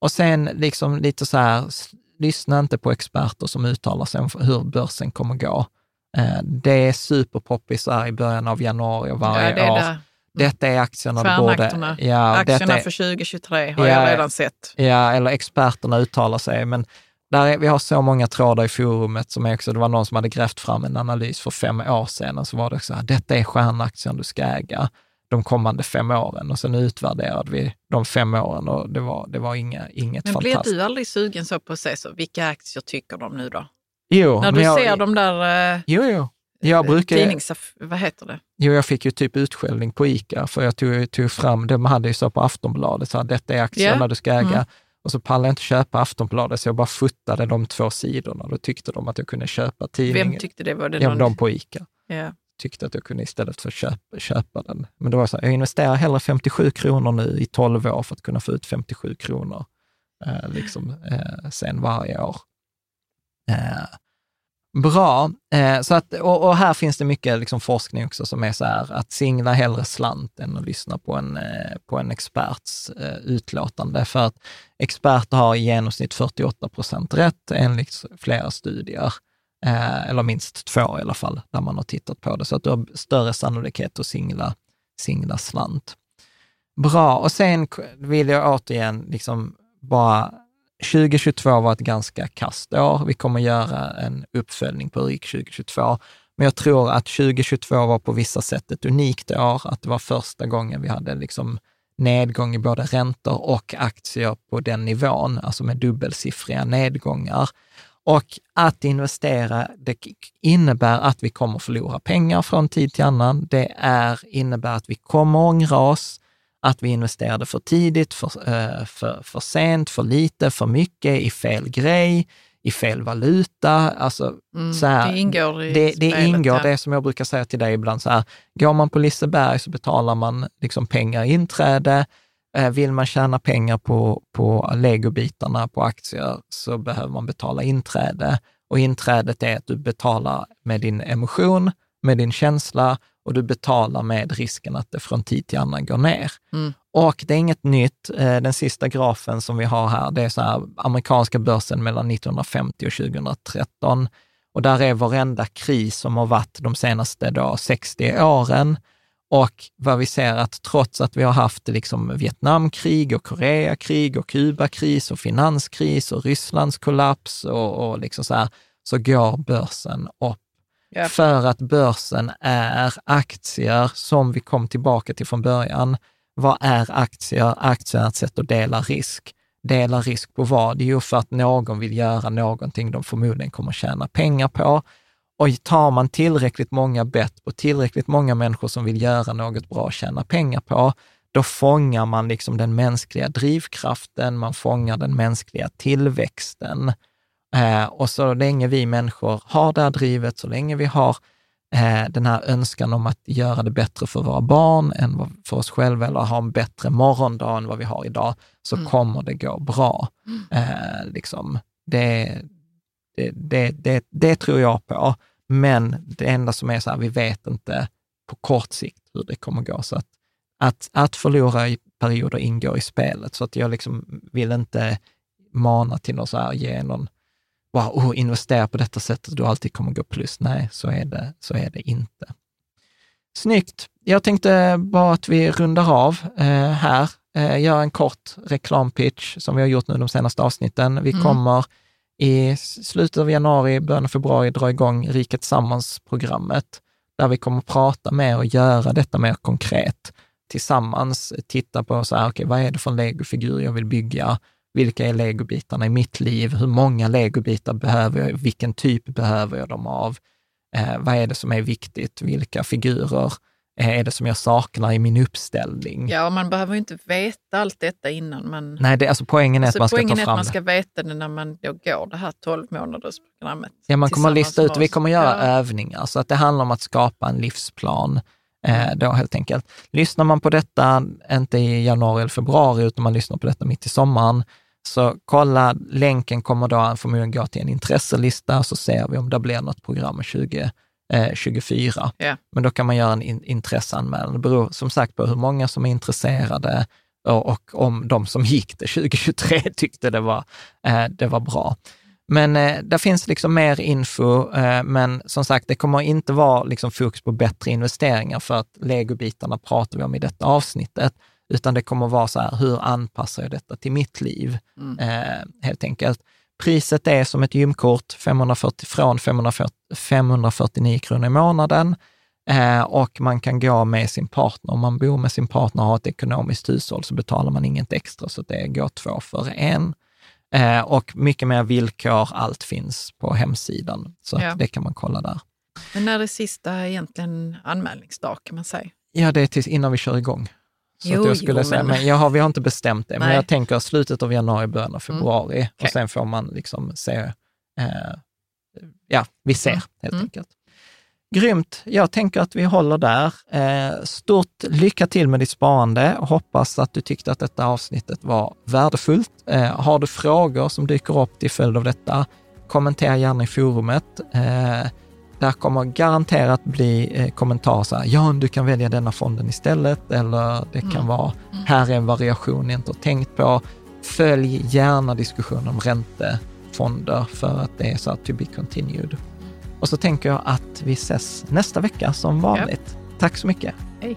Och sen liksom lite så här, lyssna inte på experter som uttalar sig om hur börsen kommer gå. Eh, Det är superpoppis i början av januari och varje Ja, år. där. Detta är aktierna du borde... Ja, Aktierna är, för 2023 har Ja, jag redan sett. ja, eller experterna uttalar sig, men där är, vi har så många trådar i forumet som är också, det var någon som hade grävt fram en analys för fem år sedan och så var det så här, detta är stjärnaktien du ska äga de kommande fem åren och sen utvärderade vi de fem åren och det var, det var inga, inget Men blir fantastiskt. du aldrig sugen så på att se så, vilka aktier tycker de nu då? Jo, När men du jag, ser de där eh, Jo, jo. Jag brukar, tidnings... Vad heter det? jo, jag fick ju typ utskällning på ICA, för jag tog, tog fram, de hade ju så på Aftonbladet, så här, detta är aktierna Ja. du ska äga. Mm. Och så pallade jag inte köpa Aftonbladet, så jag bara futtade de två sidorna. Då tyckte de att jag kunde köpa tidningen. Vem tyckte det var det? ja, någon- de på ICA Ja. tyckte att jag kunde istället för köpa, köpa den. Men då var jag så här, jag investerar hellre 57 kronor nu i 12 år för att kunna få ut 57 kronor eh, liksom, eh, sen varje år. Eh, bra, eh, så att, och, och här finns det mycket liksom, forskning också som är så här att singla hellre slant än att lyssna på en, eh, på en experts eh, utlåtande. För att experter har i genomsnitt 48 procent rätt enligt flera studier. Eh, eller minst två i alla fall, där man har tittat på det. Så att du har större sannolikhet att singla, singla slant. Bra, och sen vill jag återigen liksom bara 2022 var ett ganska kast år. Vi kommer göra en uppföljning på hur det gick 2022. Men jag tror att 2022 var på vissa sätt ett unikt år, att det var första gången vi hade liksom nedgång i både räntor och aktier på den nivån, alltså med dubbelsiffriga nedgångar. Och att investera, det innebär att vi kommer förlora pengar från tid till annan. Det är, innebär att vi kommer ångra oss, att vi investerade för tidigt, för, eh, för, för sent, för lite, för mycket, i fel grej, i fel valuta. Alltså, Mm, så här, det ingår i det, det spelet, ingår, ja. det som jag brukar säga till dig ibland, så här, går man på Liseberg så betalar man liksom pengar i inträde. Eh, Vill man tjäna pengar på, på legobitarna på aktier så behöver man betala inträde. Och inträdet är att du betalar med din emotion, med din känsla och du betalar med risken att det från tid till annan går ner. Mm. Och det är inget nytt. Eh, den sista grafen som vi har här, det är så här, amerikanska börsen mellan 1950 och 2013. Och där är varenda kris som har varit de senaste då 60 åren. Och vad vi ser att trots att vi har haft liksom Vietnamkrig och Koreakrig och Kubakris och finanskris och Rysslands kollaps och, och liksom så här, så går börsen upp. Ja. För att börsen är aktier som vi kom tillbaka till från början. Vad är aktier? Aktier är ett sätt att dela risk. Dela risk på vad? Jo, för att någon vill göra någonting de förmodligen kommer tjäna pengar på. Och tar man tillräckligt många bett på tillräckligt många människor som vill göra något bra och tjäna pengar på, då fångar man liksom den mänskliga drivkraften, man fångar den mänskliga tillväxten. Eh, och så länge vi människor har det här drivet, så länge vi har eh, den här önskan om att göra det bättre för våra barn än för oss själva, eller ha en bättre morgondag än vad vi har idag, så Mm. kommer det gå bra. Eh, liksom, det, det, det, det, det tror jag på. Men det enda som är så här, vi vet inte på kort sikt hur det kommer gå. Så att, att, att förlora i perioder ingår i spelet. Så att jag liksom vill inte mana till något så här, ge någon, wow, oh, investera på detta sättet, du alltid kommer gå plus. Nej, så är det, så är det inte. Snyggt. Jag tänkte bara att vi rundar av eh, här, eh, gör en kort reklampitch som vi har gjort nu de senaste avsnitten. Vi Mm. kommer i slutet av januari, början av februari dra igång Riket Tillsammans-programmet, där vi kommer prata med och göra detta mer konkret tillsammans. Titta på så här, okay, vad är det för legofigur jag vill bygga? Vilka är legobitarna i mitt liv? Hur många legobitar behöver jag? Vilken typ behöver jag dem av? Eh, vad är det som är viktigt? Vilka figurer är det som jag saknar i min uppställning? Ja, man behöver ju inte veta allt detta innan. Man, Nej, det, alltså poängen är alltså, att man ska poängen ta är fram att man ska veta det när man då går det här 12 månaders programmet. Ja, man kommer att lista ut, vi kommer göra Ja. övningar, så att det handlar om att skapa en livsplan eh, då helt enkelt. Lyssnar man på detta, inte i januari eller februari, utan man lyssnar på detta mitt i sommaren, så kolla, länken kommer då förmodligen gå till en intresselista, så ser vi om det blir något program 20, eh, 24. Ja. Men då kan man göra en in, intresseanmälan. Det beror som sagt på hur många som är intresserade och, och om de som gick det 2023 tyckte det var, eh, det var bra. Men eh, där finns liksom mer info, eh, men som sagt, det kommer inte vara liksom fokus på bättre investeringar för att legobitarna pratar vi om i detta avsnittet, utan det kommer vara så här, hur anpassar jag detta till mitt liv? Mm. Eh, helt enkelt. Priset är som ett gymkort, 540, från 540, 549 kronor i månaden. Eh, och man kan gå med sin partner. Om man bor med sin partner och har ett ekonomiskt hushåll så betalar man inget extra, så det går två för en. Eh, och mycket mer villkor, allt finns på hemsidan. Så Ja. det kan man kolla där. Men när är sista egentligen anmälningsdag kan man säga? Ja, det är tills innan vi kör igång. Så Jo, att jag skulle jo, säga, men- men jag har, vi har inte bestämt det, men Nej. jag tänker slutet av januari, början av februari. Och Okej. sen får man liksom se, eh, ja, vi ser Mm. helt Mm. enkelt. Grymt. Jag tänker att vi håller där. Eh, stort lycka till med ditt sparande. Hoppas att du tyckte att detta avsnittet var värdefullt. Eh, har du frågor som dyker upp till följd av detta, kommentera gärna i forumet. Eh, där kommer garanterat bli eh, kommentarer så här, ja, du kan välja denna fonden istället, eller det kan Mm. vara, här är en variation jag inte har tänkt på. Följ gärna diskussionen om räntefonder för att det är så här to be continued. Och så tänker jag att vi ses nästa vecka som vanligt. Tack så mycket. Hej.